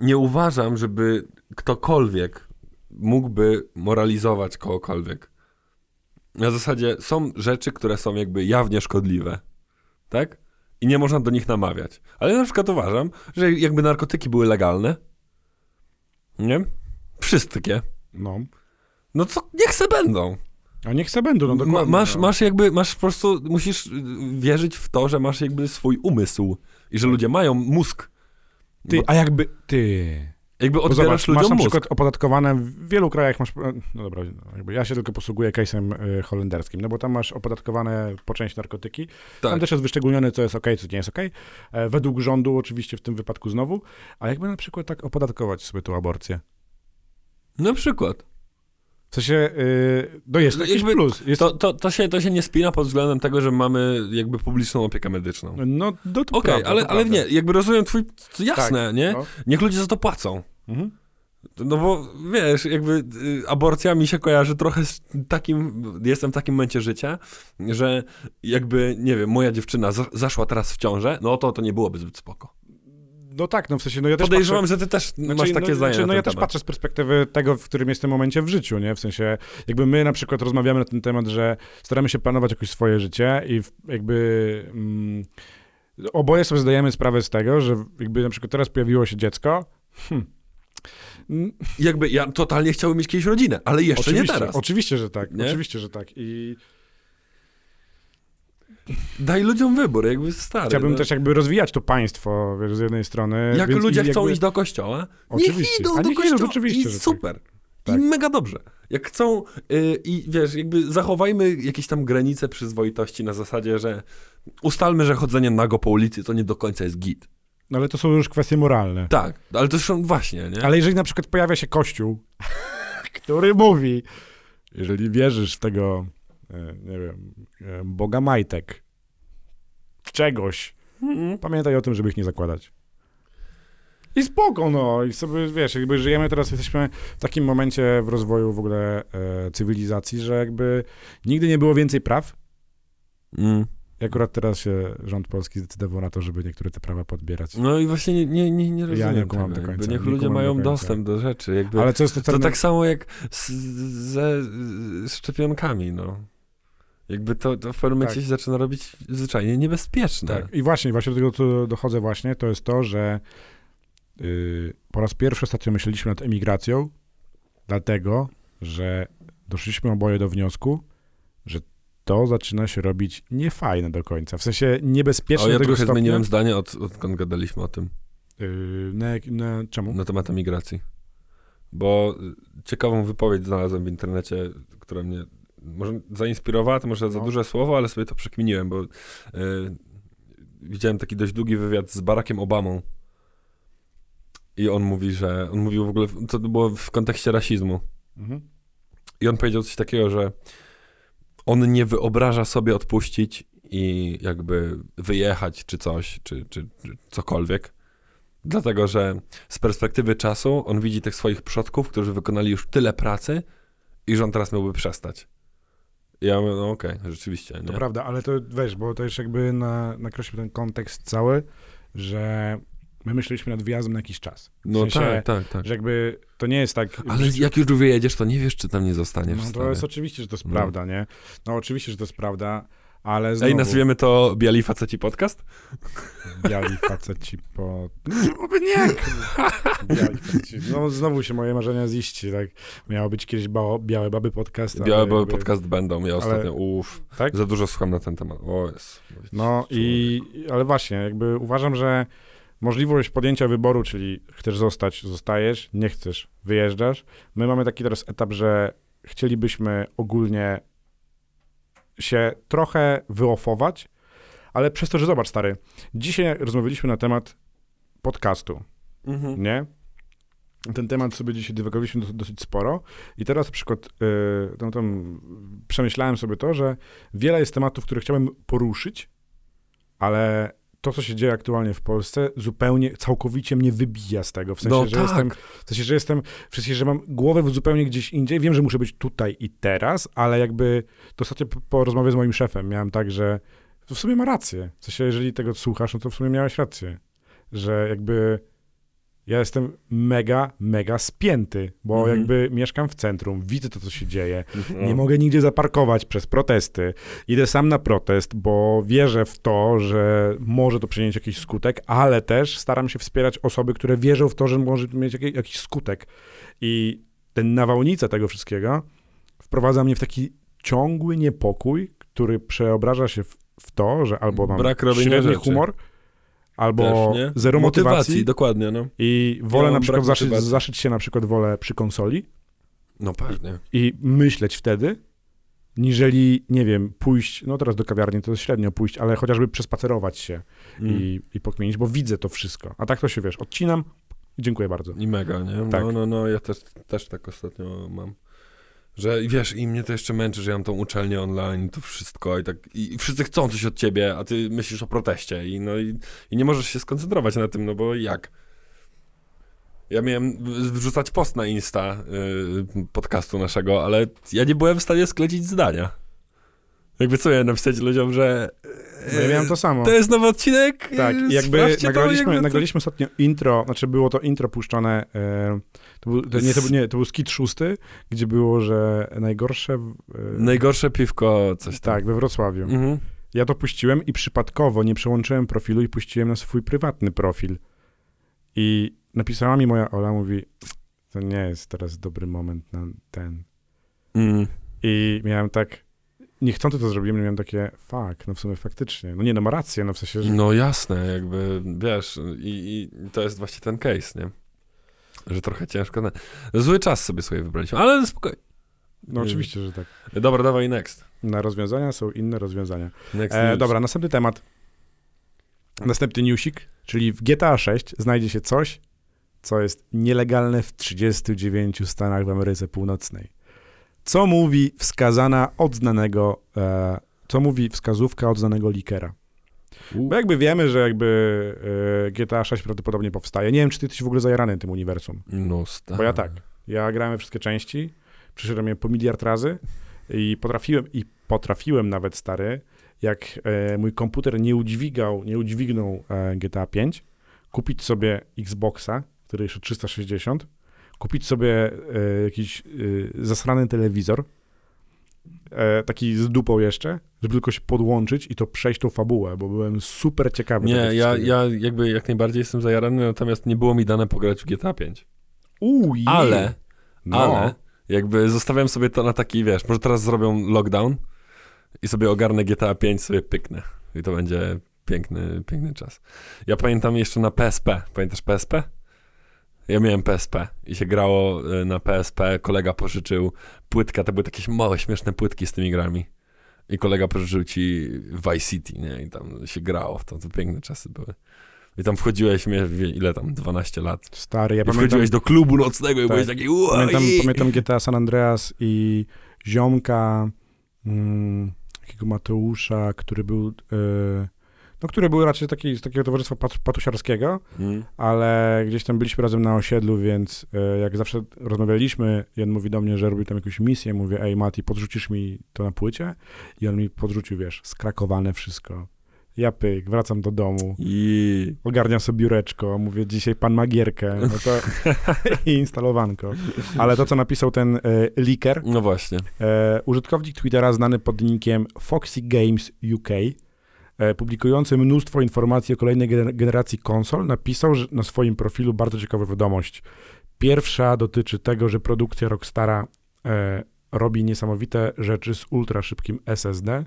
nie uważam, żeby ktokolwiek mógłby moralizować kogokolwiek. Na zasadzie są rzeczy, które są jakby jawnie szkodliwe, tak? I nie można do nich namawiać. Ale ja na przykład uważam, że jakby narkotyki były legalne, nie? Wszystkie. no. No co, niech se będą. A niech se będą, no Ma, dokładnie. masz, no. masz jakby, masz po prostu, musisz y, wierzyć w to, że masz jakby swój umysł i że ludzie mają mózg. Ty, Bo a jakby, ty... jakby odbierasz zobacz, ludziom masz na mózg. przykład opodatkowane, w wielu krajach masz, no dobra, no jakby ja się tylko posługuję case'em y, holenderskim, no bo tam masz opodatkowane po części narkotyki, tam Tak. też jest wyszczególnione, co jest ok, co nie jest ok, e, według rządu oczywiście w tym wypadku znowu, a jakby na przykład tak opodatkować sobie tą aborcję? Na przykład. W sensie, y, no jest to jakiś Jakby plus. Jest, To, to, to, się, to się nie spina pod względem tego, że mamy jakby publiczną opiekę medyczną. no, no to Okej, prawda, ale, to ale nie, jakby rozumiem twój, jasne, nie? No. Niech ludzie za to płacą. Mhm. No bo wiesz, jakby y, aborcja mi się kojarzy trochę z takim, jestem w takim momencie życia, że jakby, nie wiem, moja dziewczyna za, zaszła teraz w ciążę, no to to nie byłoby zbyt spoko. No tak, no w sensie, no ja też Podejrzewam, patrzę, że ty też Znaczy, masz takie no, zdanie znaczy, na no ja też temat. patrzę z perspektywy tego, w którym jestem momencie w życiu, nie? W sensie, jakby my na przykład rozmawiamy na ten temat, że staramy się planować jakoś swoje życie i jakby mm, oboje sobie zdajemy sprawę z tego, że jakby na przykład teraz pojawiło się dziecko, hmm, mm, Jakby ja totalnie chciałbym mieć kiedyś rodzinę, ale jeszcze oczywiście, nie teraz. Oczywiście, że tak, Nie? oczywiście, że tak i Daj ludziom wybór, jakby stary. chciałbym no. też jakby rozwijać to państwo, wiesz, z jednej strony. Jak ludzie chcą jakby- iść do kościoła, Oczywiście. niech idą do niech idą, kościoła oczywiście, i super. Tak. I mega dobrze. Jak chcą y, i wiesz, jakby zachowajmy jakieś tam granice przyzwoitości na zasadzie, że ustalmy, że chodzenie nago po ulicy to nie do końca jest git. No ale to są już kwestie moralne. Tak, ale to są właśnie, nie? Ale jeżeli na przykład pojawia się kościół, który mówi, jeżeli wierzysz w tego, nie wiem, e, Boga majtek, czegoś, Mhm. pamiętaj o tym, żeby ich nie zakładać. I spoko, no. I sobie, wiesz, jakby żyjemy teraz, jesteśmy w takim momencie w rozwoju w ogóle e, cywilizacji, że jakby nigdy nie było więcej praw. Mm. I akurat teraz się rząd polski zdecydował na to, żeby niektóre te prawa podbierać. No i właśnie nie, nie, nie, nie rozumiem nie kumam tego. do jakby końca, Niech nie ludzie do mają końca. dostęp do rzeczy. Jakby Ale co jest to, To tak samo jak z, ze szczepionkami, no. Jakby to, to w pewnym momencie Tak. się zaczyna robić zwyczajnie niebezpieczne. Tak. I właśnie, właśnie do tego, co dochodzę właśnie, to jest to, że yy, po raz pierwszy ostatnio myśleliśmy nad emigracją, dlatego, że doszliśmy oboje do wniosku, że to zaczyna się robić niefajne do końca. W sensie niebezpieczne O, ja do tego trochę stopnia. zmieniłem zdanie, od, odkąd gadaliśmy o tym, Yy, na, na czemu? na temat emigracji. Bo y, ciekawą wypowiedź znalazłem w internecie, która mnie może zainspirowała, to może za No. duże słowo, ale sobie to przekminiłem, bo y, widziałem taki dość długi wywiad z Barackiem Obamą. I on mówi, że, on mówił w ogóle, to było w kontekście rasizmu. Mhm. I on powiedział coś takiego, że on nie wyobraża sobie odpuścić i jakby wyjechać czy coś, czy, czy, czy cokolwiek. Dlatego, że z perspektywy czasu on widzi tych swoich przodków, którzy wykonali już tyle pracy i że on teraz miałby przestać. Ja mówię, no okej, rzeczywiście, To nie? prawda, ale to wiesz, bo to już jakby na, nakreślił ten kontekst cały, że my myśleliśmy nad wyjazdem na jakiś czas. W No sensie, tak, tak, tak. Że jakby to nie jest tak... Ale jak już wyjedziesz, to nie wiesz, czy tam nie zostaniesz. No to jest oczywiście, że to jest No. prawda, nie? No oczywiście, że to jest prawda, ale znowu... Ej, nazwiemy to Biali Faceci Podcast? Biali faceci po... No, nie! Biali faceci. No znowu się moje marzenia ziści, tak? Miało być kiedyś bało, Białe Baby Podcast. ale Białe Baby jakby- Podcast będą. Ja ostatnio, uff, Tak? za dużo słucham na ten temat. O jest. No i... Ale właśnie, jakby uważam, że możliwość podjęcia wyboru, czyli chcesz zostać, zostajesz, nie chcesz, wyjeżdżasz. My mamy taki teraz etap, że chcielibyśmy ogólnie się trochę wyofować, ale przez to, że zobacz, stary, dzisiaj rozmawialiśmy na temat podcastu. Mhm. nie? Ten temat sobie dzisiaj dywagowaliśmy dos- dosyć sporo i teraz na przykład yy, no, tam przemyślałem sobie to, że wiele jest tematów, które chciałem poruszyć, ale to, co się dzieje aktualnie w Polsce, zupełnie, całkowicie mnie wybija z tego. W sensie, No że tak. jestem, w sensie, że jestem, w sensie, że mam głowę zupełnie gdzieś indziej. Wiem, że muszę być tutaj i teraz, ale jakby to ostatnio po, po rozmowie z moim szefem miałem tak, że w sumie ma rację. W sensie, jeżeli tego słuchasz, no to w sumie miałeś rację. Że jakby ja jestem mega, mega spięty, bo Mhm. jakby mieszkam w centrum, widzę to, co się dzieje. No. Nie mogę nigdzie zaparkować przez protesty. Idę sam na protest, bo wierzę w to, że może to przynieść jakiś skutek, ale też staram się wspierać osoby, które wierzą w to, że może to mieć jakiś, jakiś skutek. I ten nawałnica tego wszystkiego wprowadza mnie w taki ciągły niepokój, który przeobraża się w, w to, że albo mam Brak średni rzeczy. humor, albo Też, zero motywacji, dokładnie, no. i wolę mam na przykład zaszyć, motywacji. zaszyć się na przykład wolę przy konsoli, No pewnie. i myśleć wtedy, niżeli, nie wiem, pójść, no teraz do kawiarni to jest średnio pójść, ale chociażby przespacerować się Mm. i, i pokmienić, bo widzę to wszystko. A tak to się, wiesz, odcinam i dziękuję bardzo. I mega, nie? No, Tak. no, no, ja też, też tak ostatnio mam. Że wiesz, i mnie to jeszcze męczy, że ja mam tą uczelnię online, to wszystko i tak, i wszyscy chcą coś od ciebie, a ty myślisz o proteście i no i, i nie możesz się skoncentrować na tym, no bo jak? Ja miałem wrzucać post na Insta y, podcastu naszego, ale ja nie byłem w stanie sklecić zdania. Jakby co ja napisać ludziom, że No ja miałem to samo. to jest nowy odcinek? Tak, i jakby nagraliśmy, jakby nagraliśmy ostatnio intro, znaczy było to intro puszczone, e, to był, to, nie, to, nie, to był skit szósty, gdzie było, że najgorsze, e, Najgorsze piwko, coś tam. tak, we Wrocławiu. Mhm. Ja to puściłem i przypadkowo nie przełączyłem profilu i puściłem na swój prywatny profil. I napisała mi moja Ola, mówi, to nie jest teraz dobry moment na ten. Mm. I miałem tak, niechcący to zrobiłem, miałem takie, fuck, no w sumie faktycznie. No nie, no ma rację, no w sensie, że... No jasne, jakby, wiesz, i, i to jest właśnie ten case, nie? Że trochę ciężko. Na... Zły czas sobie sobie wybraliśmy, ale spokojnie. No oczywiście, że tak. Dobra, dawaj next. Na rozwiązania są inne rozwiązania. Next E, dobra, następny temat. Następny newsik, czyli w GTA 6 znajdzie się coś, co jest nielegalne w 39 stanach w Ameryce Północnej. Co mówi wskazana od znanego, e, co mówi wskazówka od znanego likera? U. Bo jakby wiemy, że jakby e, GTA 6 prawdopodobnie powstaje. Nie wiem, czy ty jesteś w ogóle zajarany tym uniwersum. No stary. Bo ja tak. Ja grałem wszystkie części, przeszedłem je po miliard razy i potrafiłem, i potrafiłem nawet, stary, jak e, mój komputer nie udźwigał, nie udźwignął e, GTA 5, kupić sobie Xboxa, który jeszcze 360, kupić sobie e, jakiś e, zasrany telewizor, e, taki z dupą jeszcze, żeby tylko się podłączyć i to przejść tą fabułę, bo byłem super ciekawy. Nie, ja, ja jakby jak najbardziej jestem zajarany, natomiast nie było mi dane pograć w GTA 5. Uuu, je. Ale, no. ale, jakby zostawiam sobie to na taki, wiesz, może teraz zrobią lockdown i sobie ogarnę GTA 5, sobie pyknę. I to będzie piękny, piękny czas. Ja pamiętam jeszcze na PSP. Pamiętasz PSP? Ja miałem PSP i się grało y, na PSP. Kolega pożyczył płytkę, to były takie małe, śmieszne płytki z tymi grami. I kolega pożyczył ci Vice City, nie? I tam się grało w to, to piękne czasy były. I tam wchodziłeś, miałeś, ile tam, 12 lat. Stary, ja I pamiętam, wchodziłeś do klubu nocnego i Tak. byłeś taki "Ua, pamiętam, i-". pamiętam GTA San Andreas i ziomka mm, takiego Mateusza, który był e, no, który był raczej taki, z takiego towarzystwa pat, patusiarskiego, Mm. ale gdzieś tam byliśmy razem na osiedlu, więc e, jak zawsze rozmawialiśmy, i on mówi do mnie, że robi tam jakąś misję, mówię, ej Mati, podrzucisz mi to na płycie? I on mi podrzucił, wiesz, skrakowane wszystko. Ja pyk, wracam do domu, I... ogarniam sobie biureczko, mówię, dzisiaj pan ma gierkę, no to i instalowanko. Ale to, co napisał ten e, leaker, No właśnie. E, użytkownik Twittera znany pod nickiem Foxy Games UK, publikujący mnóstwo informacji o kolejnej gener- generacji konsol, napisał na swoim profilu bardzo ciekawą wiadomość. Pierwsza dotyczy tego, że produkcja Rockstara e, robi niesamowite rzeczy z ultra szybkim SSD.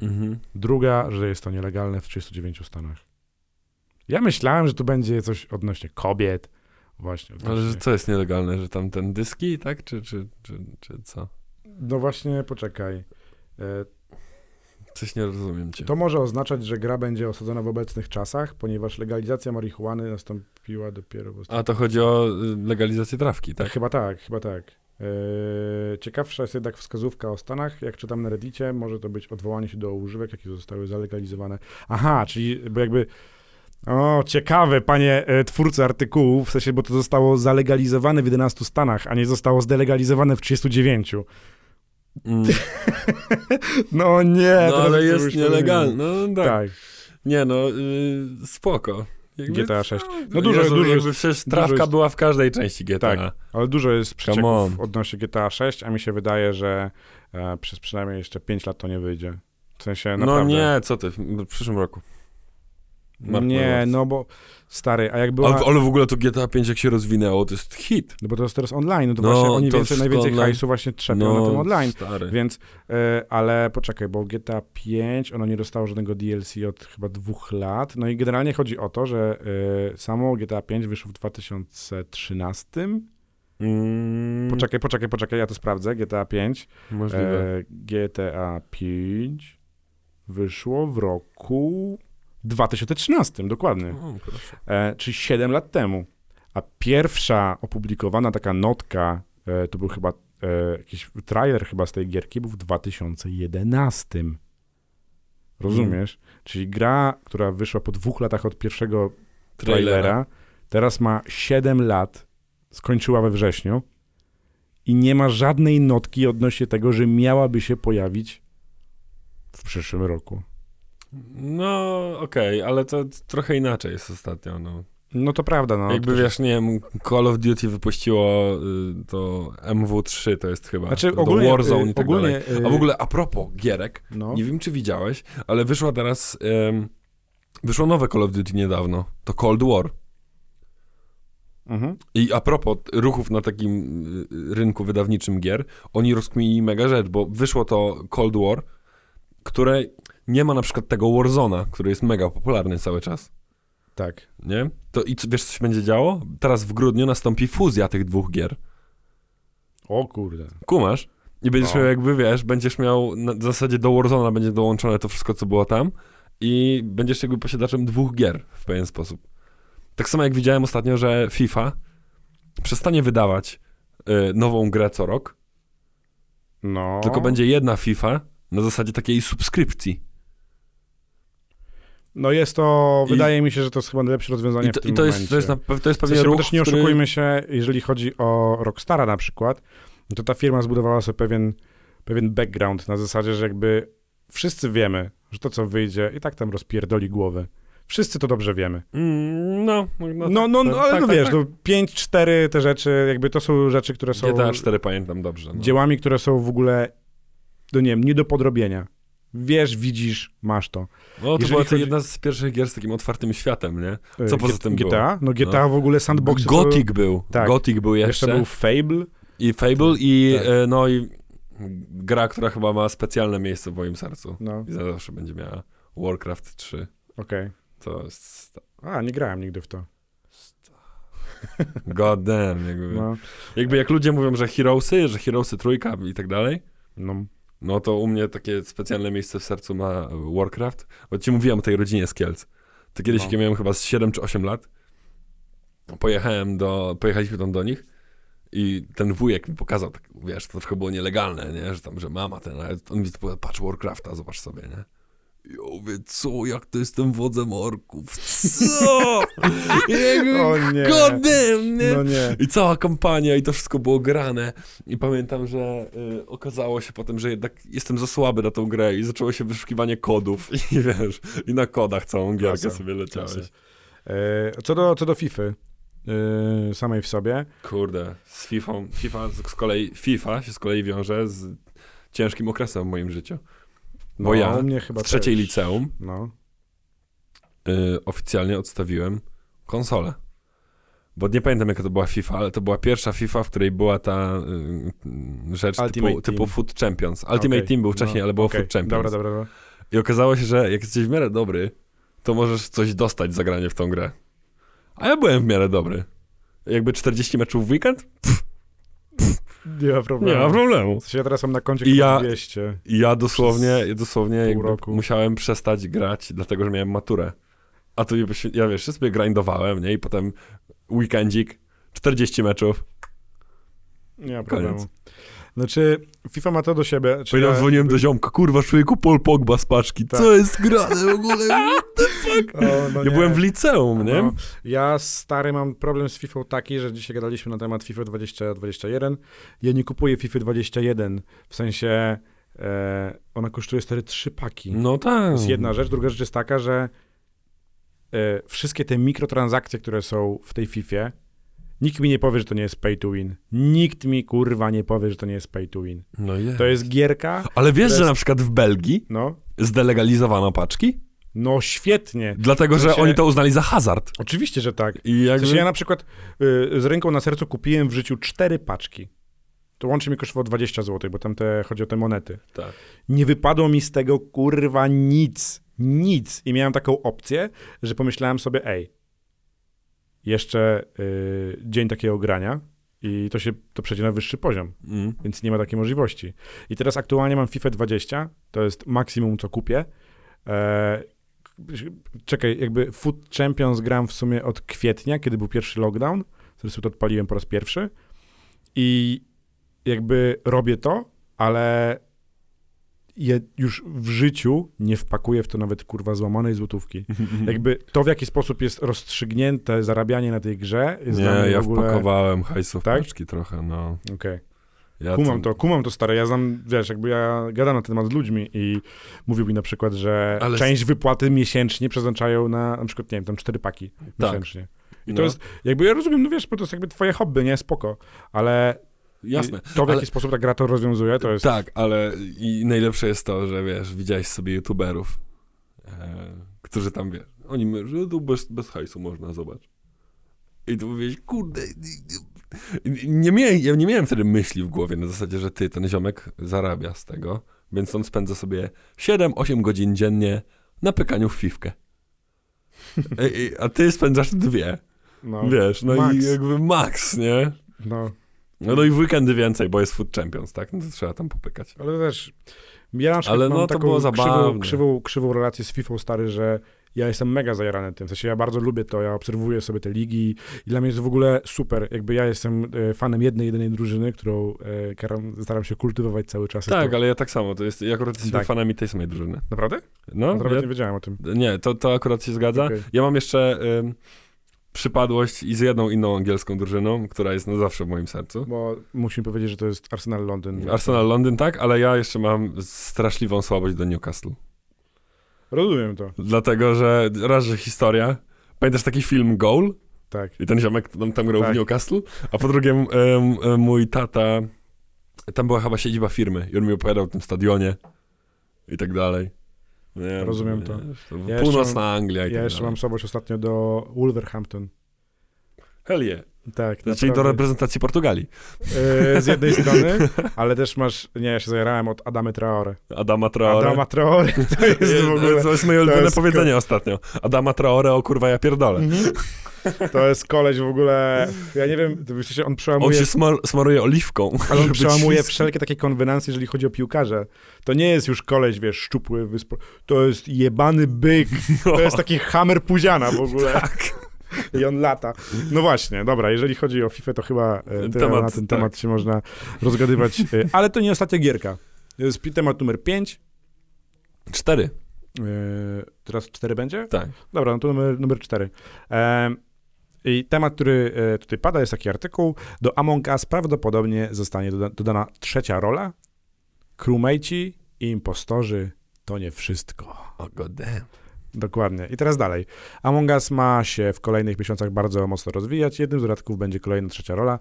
Mhm. Druga, że jest to nielegalne w 39 stanach. Ja myślałem, że tu będzie coś odnośnie kobiet. Właśnie. Ale że co jest nielegalne, że tam ten dyski, tak? Czy, czy, czy, czy co? No właśnie, poczekaj. E, Coś nie rozumiem cię. To może oznaczać, że gra będzie osadzona w obecnych czasach, ponieważ legalizacja marihuany nastąpiła dopiero w ostatnim... A to chodzi o y, legalizację trawki, Tak, chyba tak, chyba tak. Eee, ciekawsza jest jednak wskazówka o Stanach. Jak czytam na Reddicie, może to być odwołanie się do używek, jakie zostały zalegalizowane. Aha, czyli bo jakby... O, ciekawe, panie e, twórcy artykułu, w sensie, bo to zostało zalegalizowane w 11 Stanach, a nie zostało zdelegalizowane w 39. Mm. No nie, No ale jest nielegalne. No tak. Tak, Nie no, y, spoko. Jakby, GTA 6. No, No dużo- Jezu, dużo jakby jest- przecież trawka jest- była w każdej części GTA. Tak. Ale dużo jest przecieków odnośnie GTA 6, a mi się wydaje, że e, przez przynajmniej jeszcze 5 lat to nie wyjdzie. W sensie No naprawdę. nie, co ty, w przyszłym roku. Mark nie, no bo stary, a jak była... Ale, ale w ogóle to GTA 5 jak się rozwinęło, to jest hit. No bo to jest teraz online, no to No, właśnie oni więcej, najwięcej online. hajsu właśnie trzepią na tym online. stary. Więc, e, ale poczekaj, bo GTA 5, ono nie dostało żadnego DLC od chyba dwóch lat. No i generalnie chodzi o to, że e, samo GTA 5 wyszło w 2013. Mm, Poczekaj, poczekaj, poczekaj, ja to sprawdzę. GTA 5. Możliwe. E, GTA 5 wyszło w roku 2013, dokładnie. O. E, czyli 7 lat temu. A pierwsza opublikowana taka notka, e, to był chyba e, jakiś trailer chyba z tej gierki, był w 2011. Rozumiesz? Czyli gra, która wyszła po dwóch latach od pierwszego trailera, teraz ma 7 lat, skończyła we wrześniu i nie ma żadnej notki odnośnie tego, że miałaby się pojawić w przyszłym roku. No, okej, ale to trochę inaczej jest ostatnio, no. No to prawda, no. Jakby wiesz, nie wiem, Call of Duty wypuściło y, to MW3, to jest chyba, Znaczy ogólnie, Warzone i y, tak ogólnie, dalej. y, A w ogóle a propos gierek, no. nie wiem czy widziałeś, ale wyszła teraz, ym, wyszło nowe Call of Duty niedawno, to Cold War. Mhm. I a propos ruchów na takim y, rynku wydawniczym gier, oni rozkminili mega rzecz, bo wyszło to Cold War, które nie ma na przykład tego Warzona, który jest mega popularny cały czas. Tak. Nie? To i co- wiesz, co się będzie działo? Teraz w grudniu nastąpi fuzja tych dwóch gier. O kurde. Kumasz? I będziesz No. miał, jakby wiesz, będziesz miał na w zasadzie do Warzona będzie dołączone to wszystko, co było tam i będziesz jakby posiadaczem dwóch gier w pewien sposób. Tak samo jak widziałem ostatnio, że FIFA przestanie wydawać y, nową grę co rok, No. tylko będzie jedna FIFA na zasadzie takiej subskrypcji. No jest to, I- wydaje mi się, że to jest chyba najlepsze rozwiązanie I to, w tym i to, jest, momencie. to, jest, na, to jest W pewnie sensie, bo ruch, też nie który- oszukujmy się, jeżeli chodzi o Rockstara na przykład, no to ta firma zbudowała sobie pewien, pewien background na zasadzie, że jakby wszyscy wiemy, że to co wyjdzie i tak tam rozpierdoli głowy. Wszyscy to dobrze wiemy. Mm, no, no, No, no, no, tak, ale tak, no tak, wiesz, tak. no 5, 4 te rzeczy, jakby to są rzeczy, które są GTA 4 pamiętam dobrze. No. dziełami, które są w ogóle, no nie wiem, nie do podrobienia. Wiesz, widzisz, masz to. No, to była to chodzi- jedna z pierwszych gier z takim otwartym światem, nie? E, Co poza tym było? GTA? No GTA w ogóle sandbox. Gothic był. tak. Gothic był jeszcze. Jeszcze był Fable. I Fable i Tak. e, no i gra, która chyba ma specjalne miejsce w moim sercu. No, I zawsze będzie miała Warcraft 3. okej. To jest... A, nie grałem nigdy w to. God damn, jakby. No, Jakby jak ludzie mówią, że Heroesy, że Heroesy trójka i tak dalej, no. No to u mnie takie specjalne miejsce w sercu ma Warcraft. Bo ci mówiłem o tej rodzinie z Kielc. To kiedyś, No. jak miałem chyba z 7 czy 8 lat, pojechałem do, pojechaliśmy tam do nich i ten wujek mi pokazał, tak, wiesz, to trochę było nielegalne, nie, że tam, że mama ten, ale on mi powiedział, patrz Warcrafta, zobacz sobie, nie. Mówię, co, jak to jestem wodzem orków, co? Jakby, O nie. God damn, nie? No nie. I cała kampania i to wszystko było grane. I pamiętam, że y, okazało się potem, że jednak jestem za słaby na tą grę i zaczęło się wyszukiwanie kodów i wiesz, i na kodach całą gierkę sobie leciałeś. E, co do, co do FIFA e, samej w sobie, Kurde, z FIFA, FIFA z kolei, FIFA się z kolei wiąże z ciężkim okresem w moim życiu. Bo no, ja mnie chyba w trzeciej też. liceum No. y, oficjalnie odstawiłem konsolę. Bo nie pamiętam jaka to była FIFA, ale to była pierwsza FIFA, w której była ta y, rzecz typu, typu Foot Champions. Ultimate Okej, Team był wcześniej, no, ale było okej, Foot Champions. Dobra, dobra, dobra. I okazało się, że jak jesteś w miarę dobry, to możesz coś dostać za granie w tą grę. A ja byłem w miarę dobry. Jakby 40 meczów w weekend? Nie ma problemu. Nie ma problemu. W sensie ja teraz mam na koncie I ja- 200. I ja dosłownie, ja dosłownie musiałem przestać grać, dlatego że miałem maturę. A tu ja wiesz, sobie grindowałem, nie? I potem weekendzik, 40 meczów. Nie ma Koniec. Znaczy, FIFA ma to do siebie. Czy ja dzwoniłem do ziomka, kurwa, człowieku, Paul Pogba z paczki, Tak. co jest grane w ogóle? O, no Ja nie. byłem w liceum, nie? No, ja stary mam problem z FIFA taki, że dzisiaj gadaliśmy na temat FIFA 2021. Ja nie kupuję FIFA 21. W sensie e, ona kosztuje stary trzy paki. No tak. To jest jedna rzecz. Druga rzecz jest taka, że e, wszystkie te mikrotransakcje, które są w tej FIFA, nikt mi nie powie, że to nie jest pay to win. Nikt mi kurwa nie powie, że to nie jest pay to win. No jest. To jest gierka, Ale wiesz, to że jest- na przykład w Belgii no, zdelegalizowano paczki? no świetnie. Dlatego, W że oni to uznali za hazard. Oczywiście, że tak. I W jakby... sensie ja na przykład y, z ręką na sercu kupiłem w życiu cztery paczki. To łącznie mi kosztowało 20 zł, bo tam te, chodzi o te monety. Tak. Nie wypadło mi z tego kurwa nic. Nic. I miałem taką opcję, że pomyślałem sobie, ej, jeszcze y, dzień takiego grania i to się to przejdzie na wyższy poziom, Mm. więc nie ma takiej możliwości. I teraz aktualnie mam FIFA 20, to jest maksimum, co kupię. E, czekaj, jakby Foot Champions gram w sumie od kwietnia, kiedy był pierwszy lockdown. Zresztą to odpaliłem po raz pierwszy. I jakby robię to, ale ja już w życiu nie wpakuję w to nawet kurwa złamanej złotówki. Jakby to, w jaki sposób jest rozstrzygnięte zarabianie na tej grze, jest Nie, dla mnie ja ogóle... wpakowałem hajsu w Tak? trochę, no. Okej. Ja Kumam to, kumam to stare. Ja znam, wiesz, jakby ja gadam na ten temat z ludźmi i mówił mi na przykład, że Ale- część wypłaty miesięcznie przeznaczają na na przykład, nie wiem, tam cztery paki Tak. miesięcznie. I to No. jest, jakby ja rozumiem, no wiesz, bo to jest jakby twoje hobby, nie? Spoko. Ale Jasne. to, w ale- jaki sposób ta gra to rozwiązuje, to jest... Tak, ale i najlepsze jest to, że wiesz, widziałeś sobie youtuberów, e, którzy tam, wiesz, oni mówią, że tu bez, bez hajsu można, zobacz. I tu mówisz, kurde, i- i- nie miałem, ja nie miałem wtedy myśli w głowie na zasadzie, że ty, ten ziomek zarabia z tego, więc on spędza sobie 7-8 godzin dziennie na pykaniu w fifkę. E, i- A ty spędzasz dwie, No, wiesz, no max. i jakby max, nie? no. No, no i w weekendy więcej, bo jest Food Champions, tak? No to trzeba tam popykać. Ale też, ja na przykład Ale mam no, to taką było krzywą, zabawne. krzywą, krzywą relację z FIFA stary, że ja jestem mega zajarany tym. W sensie ja bardzo lubię to, ja obserwuję sobie te ligi i dla mnie jest w ogóle super. Jakby ja jestem e, fanem jednej, jedynej drużyny, którą e, staram się kultywować cały czas. Tak, to... ale ja tak samo, to jest, ja akurat jesteśmy Tak. fanami tej samej drużyny. Naprawdę? No, Naprawdę ja, nie wiedziałem o tym. nie, to, to akurat się zgadza. Okej. Ja mam jeszcze ym, przypadłość i z jedną inną angielską drużyną, która jest na zawsze w moim sercu. Bo musimy powiedzieć, że to jest Arsenal Londyn. Arsenal Londyn, tak, ale ja jeszcze mam straszliwą słabość do Newcastle. Rozumiem to, Dlatego, że raz, że historia. Pamiętasz taki film Goal? tak. I ten ziomek tam, tam grał Tak. w Newcastle? A po drugie, mój tata, tam była chyba siedziba firmy i on mi opowiadał o tym stadionie i tak dalej. Nie, Rozumiem nie, to. to Ja Północna Anglia i Ja tak jeszcze dalej. mam słabość ostatnio do Wolverhampton. Hell yeah. Tak, Czyli do reprezentacji Portugalii. Yy, z jednej strony, ale też masz, nie, ja się zajarałem od Adamy Traore. Adama Traore. Adama Traore to jest w ogóle, To jest moje ulubione jest powiedzenie ostatnio. Adama Traore, o kurwa, ja pierdolę. Mhm. to jest koleś w ogóle, ja nie wiem, że on On przełamuje, się smar smaruje oliwką. ale on przełamuje wszelkie takie konwenancje, jeżeli chodzi o piłkarze. To nie jest już koleś, wiesz, szczupły, wyspro... to jest jebany byk, No. to jest taki hammer puziana w ogóle. Tak. I on lata. No właśnie, dobra, jeżeli chodzi o FIFA, to chyba e, Temat, na ten tak. temat się można rozgadywać. E, Ale to nie ostatnia gierka. To jest temat numer 5. Cztery. Teraz 4 będzie? Tak. Dobra, no to numer, numer 4. I temat, który e, tutaj pada, jest taki artykuł. Do Among Us prawdopodobnie zostanie doda dodana trzecia rola. Crewmate'i i impostorzy to nie wszystko. O god damn. Dokładnie. I teraz dalej. Among Us ma się w kolejnych miesiącach bardzo mocno rozwijać. Jednym z dodatków będzie kolejna trzecia rola.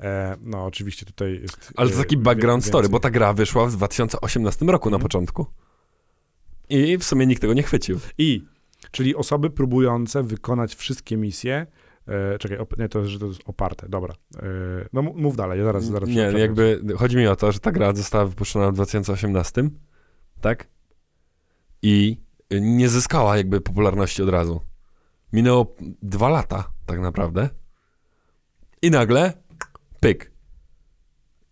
E, no, oczywiście tutaj jest. Ale to e, taki background story, bo ta gra wyszła w 2018 roku na Mhm. początku. I w sumie nikt tego nie chwycił. I, czyli osoby próbujące wykonać wszystkie misje. E, czekaj, op- nie, to, że to jest oparte, dobra. E, no mów dalej, ja zaraz, zaraz Nie, przepraszam. jakby chodzi mi o to, że ta gra została wypuszczona w 2018, tak? I nie zyskała jakby popularności od razu. Minęło dwa lata, tak naprawdę. I nagle, pyk.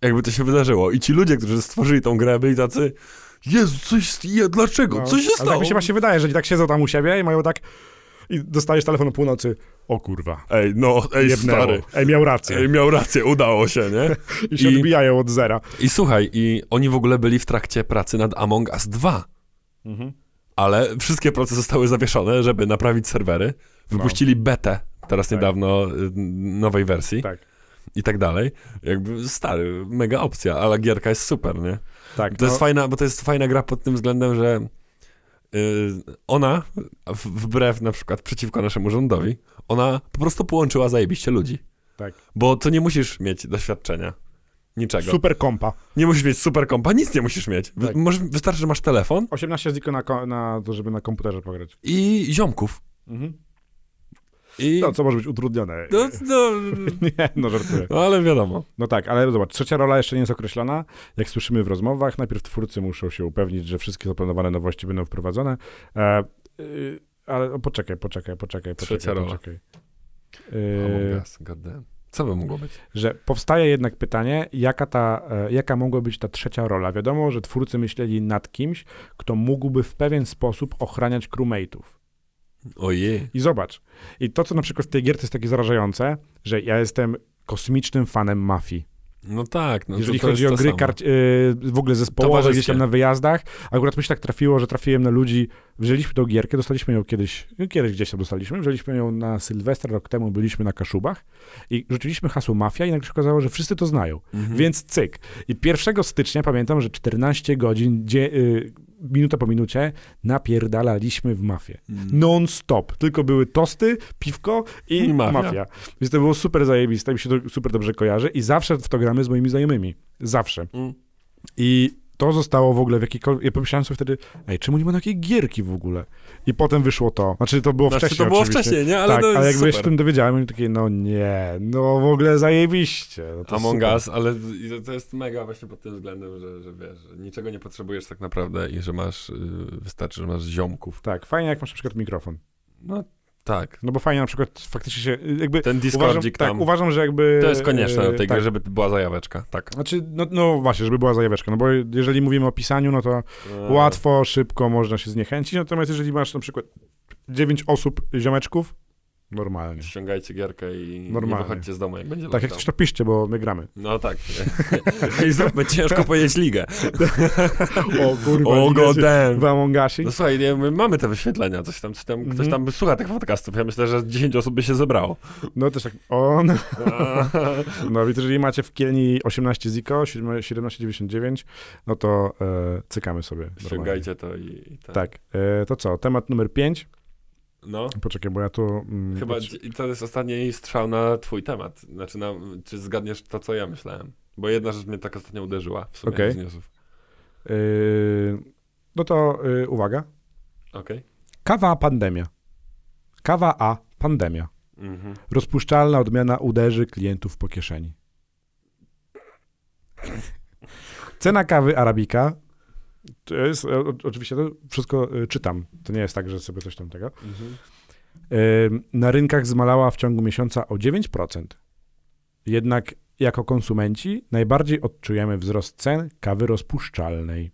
Jakby to się wydarzyło. I ci ludzie, którzy stworzyli tą grę, byli tacy, Jezu, coś, je, dlaczego? No, Co się stało? tak mi się właśnie wydaje, że tak siedzą tam u siebie i mają tak. I dostajesz telefon o północy. O kurwa. Ej, no, ej, Jebnęło. stary. Ej, miał rację. Ej, miał rację, udało się, nie? I się i- odbijają od zera. I słuchaj, i oni w ogóle byli w trakcie pracy nad Among Us 2. Mhm. Ale wszystkie prace zostały zawieszone, żeby naprawić serwery. Wypuścili betę teraz Tak. niedawno y, nowej wersji Tak, i tak dalej. Jakby stary, mega opcja, ale gierka jest super, nie? tak. To jest no, fajna, bo to jest fajna gra pod tym względem, że y, ona, wbrew na przykład przeciwko naszemu rządowi, ona po prostu połączyła zajebiście ludzi. Tak. Bo to nie musisz mieć doświadczenia. Niczego. Super kompa. Nie musisz mieć super kompa, nic nie musisz mieć. Wy, Tak. możesz, wystarczy, że masz telefon 18 ziko na, na to, żeby na komputerze pograć. i ziomków. Mhm. I... No, co może być utrudnione. No, no, Nie, no żartuję. no, ale wiadomo. No tak, ale zobacz, trzecia rola jeszcze nie jest określona. Jak słyszymy w rozmowach, najpierw twórcy muszą się upewnić, że wszystkie zaplanowane nowości będą wprowadzone. E, y, ale o, poczekaj, poczekaj, poczekaj, poczekaj. Trzecia rola. poczekaj. E, Us, god damn. Co by mogło być? że powstaje jednak pytanie, jaka, ta, e, jaka mogła być ta trzecia rola. Wiadomo, że twórcy myśleli nad kimś, kto mógłby w pewien sposób ochraniać crewmate'ów. Ojej. I zobacz, i to, co na przykład w tej gierce jest takie zarażające, że ja jestem kosmicznym fanem mafii. No tak. No Jeżeli to, chodzi o gry kart, y, w ogóle zespołowe, gdzieś tam na wyjazdach, akurat mi się tak trafiło, że trafiłem na ludzi, wzięliśmy tą gierkę, dostaliśmy ją kiedyś, no kiedyś gdzieś tam dostaliśmy, wzięliśmy ją na Sylwester, rok temu byliśmy na Kaszubach i rzuciliśmy hasło mafia i nagle się okazało, że wszyscy to znają. Mhm. Więc cyk. I 1 stycznia pamiętam, że 14 godzin, dzie, y, minuta po minucie, napierdalaliśmy w mafię. Mm. Non-stop. Tylko były tosty, piwko i, I mafia. mafia. Więc to było super zajebiste, mi się to super dobrze kojarzy i zawsze w to gramy z moimi znajomymi. Zawsze. Mm. I to zostało w ogóle w jakiejkolwiek... Ja pomyślałem sobie wtedy, ej, czemu nie ma takiej gierki w ogóle? I potem wyszło to. Znaczy to było Znaczy, wcześniej to było oczywiście. wcześniej, nie? Ale tak, to jest ale jakby super. się tym dowiedziałem, i takie, no nie, no w ogóle zajebiście. No to Among super. Us, ale to- jest mega właśnie pod tym względem, że, że wiesz, że niczego nie potrzebujesz tak naprawdę i że masz, y, wystarczy, że masz ziomków. Tak, fajnie jak masz na przykład mikrofon. No tak. No bo fajnie na przykład faktycznie się, jakby Ten uważam, Discordzik tak, tam, uważam, że jakby... to jest konieczne do tej e, tak. gry, żeby była zajaweczka, tak. Znaczy, no, no właśnie, żeby była zajaweczka, no bo jeżeli mówimy o pisaniu, no to E, łatwo, szybko można się zniechęcić, natomiast jeżeli masz na przykład 9 osób ziomeczków, normalnie. Ściągajcie gierkę i Normalnie. nie wychodźcie z domu, jak będzie Tak, jak coś to piszcie, bo my gramy. No tak. I zróbmy ciężko pojeść ligę. O kurwa, O liga się god damn. w. No słuchaj, nie, my mamy te wyświetlenia, coś tam, coś tam, ktoś Mhm. tam słucha tych podcastów. Ja myślę, że 10 osób by się zebrało. No też tak, o, no, więc jeżeli macie w Kielni 18 Ziko, 17,99, no to e, cykamy sobie. Ściągajcie to i, i tak. Tak, e, to co, temat numer 5. No. Poczekaj, bo ja tu... Mm, Chyba i to jest ostatni strzał na twój temat. Znaczy, na, czy zgadniesz to, co ja myślałem? Bo jedna rzecz mnie tak ostatnio uderzyła w sumie newsów. Yy, no to yy, uwaga. Okej. Kawa a pandemia. Kawa a pandemia. Mhm. Rozpuszczalna odmiana uderzy klientów po kieszeni. Cena kawy Arabika. To jest, o- oczywiście to wszystko y, czytam. To nie jest tak, że sobie coś tam tego. Mhm. Na rynkach zmalała w ciągu miesiąca o 9%. Jednak jako konsumenci najbardziej odczujemy wzrost cen kawy rozpuszczalnej.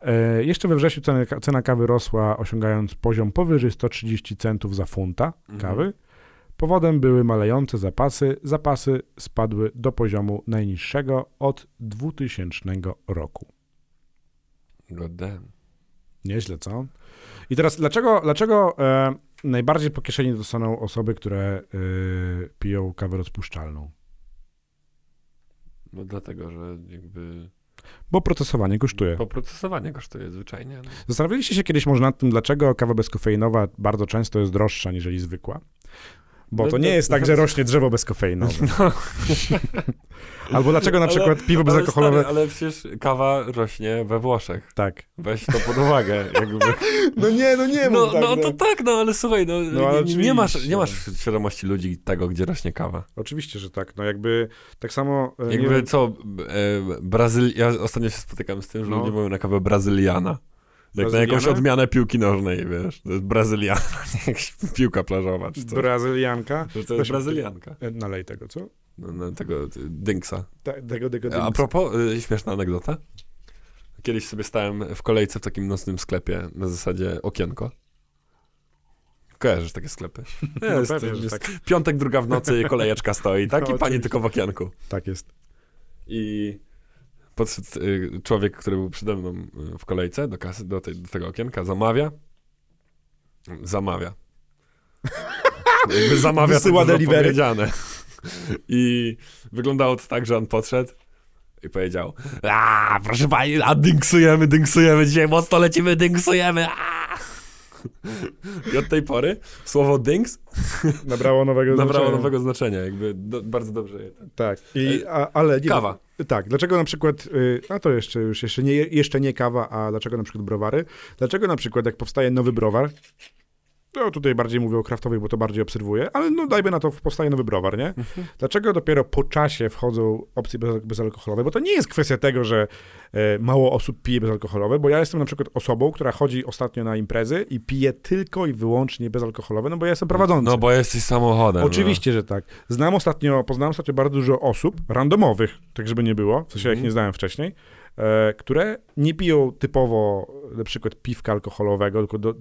E, Jeszcze we wrześniu cena, cena kawy rosła, osiągając poziom powyżej 130 centów za funta kawy. Powodem były malejące zapasy. Zapasy spadły do poziomu najniższego od 2000 roku. God damn. Nieźle, co? I teraz, dlaczego, dlaczego e, najbardziej po kieszeni dostaną osoby, które e, piją kawę rozpuszczalną? No dlatego, że jakby Bo procesowanie kosztuje. poprocesowanie kosztuje zwyczajnie. No. Zastanawialiście się kiedyś może nad tym, dlaczego kawa bezkofeinowa bardzo często jest droższa niżeli zwykła? Bo No to nie jest tak, że rośnie drzewo bezkofeinowe. Albo dlaczego na przykład piwo bezalkoholowe... Ale, stary, ale przecież kawa rośnie we Włoszech. Tak. Weź to pod uwagę. Jakby. No nie, no nie No, no to tak, no ale słuchaj, no, No, ale nie, nie, masz, nie masz świadomości ludzi tego, gdzie rośnie kawa. Oczywiście, że tak. No jakby tak samo... e, Jakby wiem- co, e, Brazyl... Ja ostatnio się spotykam z tym, że No. ludzie mówią na kawę brazyliana. Jak na jakąś odmianę piłki nożnej, wiesz. To jest brazyliana, piłka plażowa czy coś. Brazylianka. Że to jest brazylianka. E, Nalej tego, co? No, no, tego dynksa. Ta, tego, tego, A tego propos, y, śmieszna anegdota. Kiedyś sobie stałem w kolejce w takim nocnym sklepie na zasadzie okienko. Kojarzysz takie sklepy? Jest, pewnie, jest tak. Piątek, druga w nocy, kolejeczka stoi, tak? No, I pani tylko w okienku. Tak jest. I podszedł y, człowiek, który był przede mną y, w kolejce do kasy, do, tej, do tego okienka, zamawia. Zamawia. Jakby zamawia Wysyła to delivery. powiedziane. I wyglądało to tak, że on podszedł i powiedział a proszę pani, a dynksujemy, dynksujemy, dzisiaj mocno lecimy, dynksujemy, a I od tej pory słowo dynks Nabrało nowego nabrało znaczenia. nowego znaczenia, jakby do, bardzo dobrze. Tak. I, a, ale nie, Kawa. Tak, dlaczego na przykład, y, a to jeszcze już jeszcze nie, jeszcze nie kawa, a dlaczego na przykład browary? Dlaczego na przykład jak powstaje nowy browar, no tutaj bardziej mówię o kraftowej, bo to bardziej obserwuję, ale no dajmy na to, powstaje nowy browar, nie? Dlaczego dopiero po czasie wchodzą opcje bez, bezalkoholowe? Bo to nie jest kwestia tego, że e, mało osób pije bezalkoholowe, bo ja jestem na przykład osobą, która chodzi ostatnio na imprezy i pije tylko i wyłącznie bezalkoholowe, no bo ja jestem prowadzący. No bo jesteś samochodem. Oczywiście, że tak. Znam ostatnio, poznałem ostatnio bardzo dużo osób, randomowych, tak żeby nie było, w sensie jak Mhm. nie znałem wcześniej, e, które nie piją typowo na przykład piwka alkoholowego, tylko do,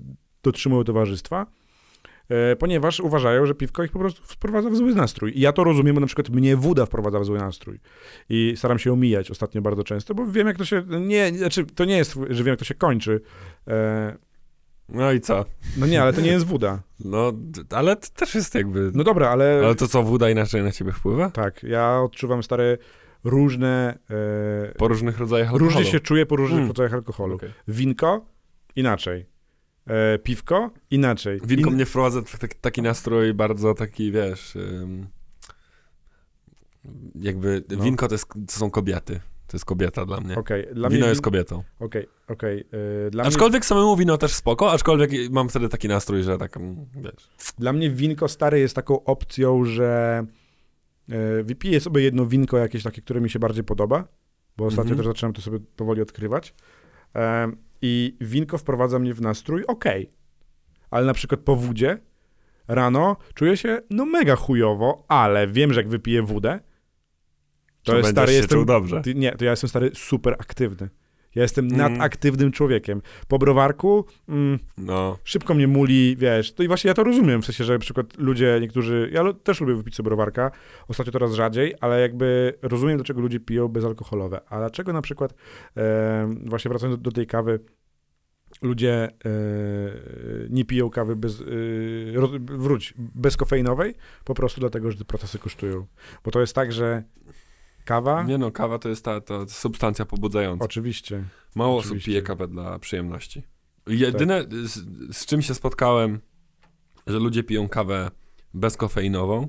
dotrzymują towarzystwa, e, ponieważ uważają, że piwko ich po prostu wprowadza w zły nastrój. I ja to rozumiem, bo na przykład mnie woda wprowadza w zły nastrój. I staram się omijać ostatnio bardzo często, bo wiem jak to się, nie, znaczy to nie jest, że wiem jak to się kończy. E, No. i co? no nie, ale to nie jest woda. No, ale to też jest jakby... No dobra, ale... Ale to co, woda inaczej na ciebie wpływa? Tak, ja odczuwam stare różne. E, Po różnych rodzajach alkoholu. różnie się czuję po różnych Mm. rodzajach alkoholu. Okej. Winko inaczej. E, piwko inaczej. Winko In- mnie wprowadza w taki, taki nastrój bardzo taki, wiesz... jakby No. winko to, jest, to są kobiety. To jest kobieta dla mnie. Okej, dla Wino mnie. jest kobietą. Okej, okej. e, Dla, mnie, Aczkolwiek samemu wino też spoko, aczkolwiek mam wtedy taki nastrój, że tak, mm, wiesz... dla mnie winko stare jest taką opcją, że e, wypiję sobie jedno winko jakieś takie, które mi się bardziej podoba, bo ostatnio Mhm. też zaczynam to sobie powoli odkrywać. E, I winko wprowadza mnie w nastrój, okej. Ale na przykład po wódzie rano czuję się no mega chujowo, ale wiem, że jak wypiję wódę, to, jest będziesz stary, się jestem, czuł dobrze. nie, to ja jestem stary super aktywny. Ja jestem Mm. nadaktywnym człowiekiem. Po browarku mm, No. szybko mnie muli, wiesz. To i właśnie ja to rozumiem, w sensie, że na przykład ludzie, niektórzy, ja też lubię wypić sobie browarka, ostatnio coraz rzadziej, ale jakby rozumiem, dlaczego ludzie piją bezalkoholowe. A dlaczego na przykład, e, właśnie wracając do, do tej kawy, ludzie e, nie piją kawy bez, roz, wróć, bezkofeinowej, po prostu dlatego, że te procesy kosztują. Bo to jest tak, że kawa, Nie no, kawa to jest ta, ta substancja pobudzająca. oczywiście, Mało Oczywiście. osób pije kawę dla przyjemności. Jedyne, z, z czym się spotkałem, że ludzie piją kawę bezkofeinową,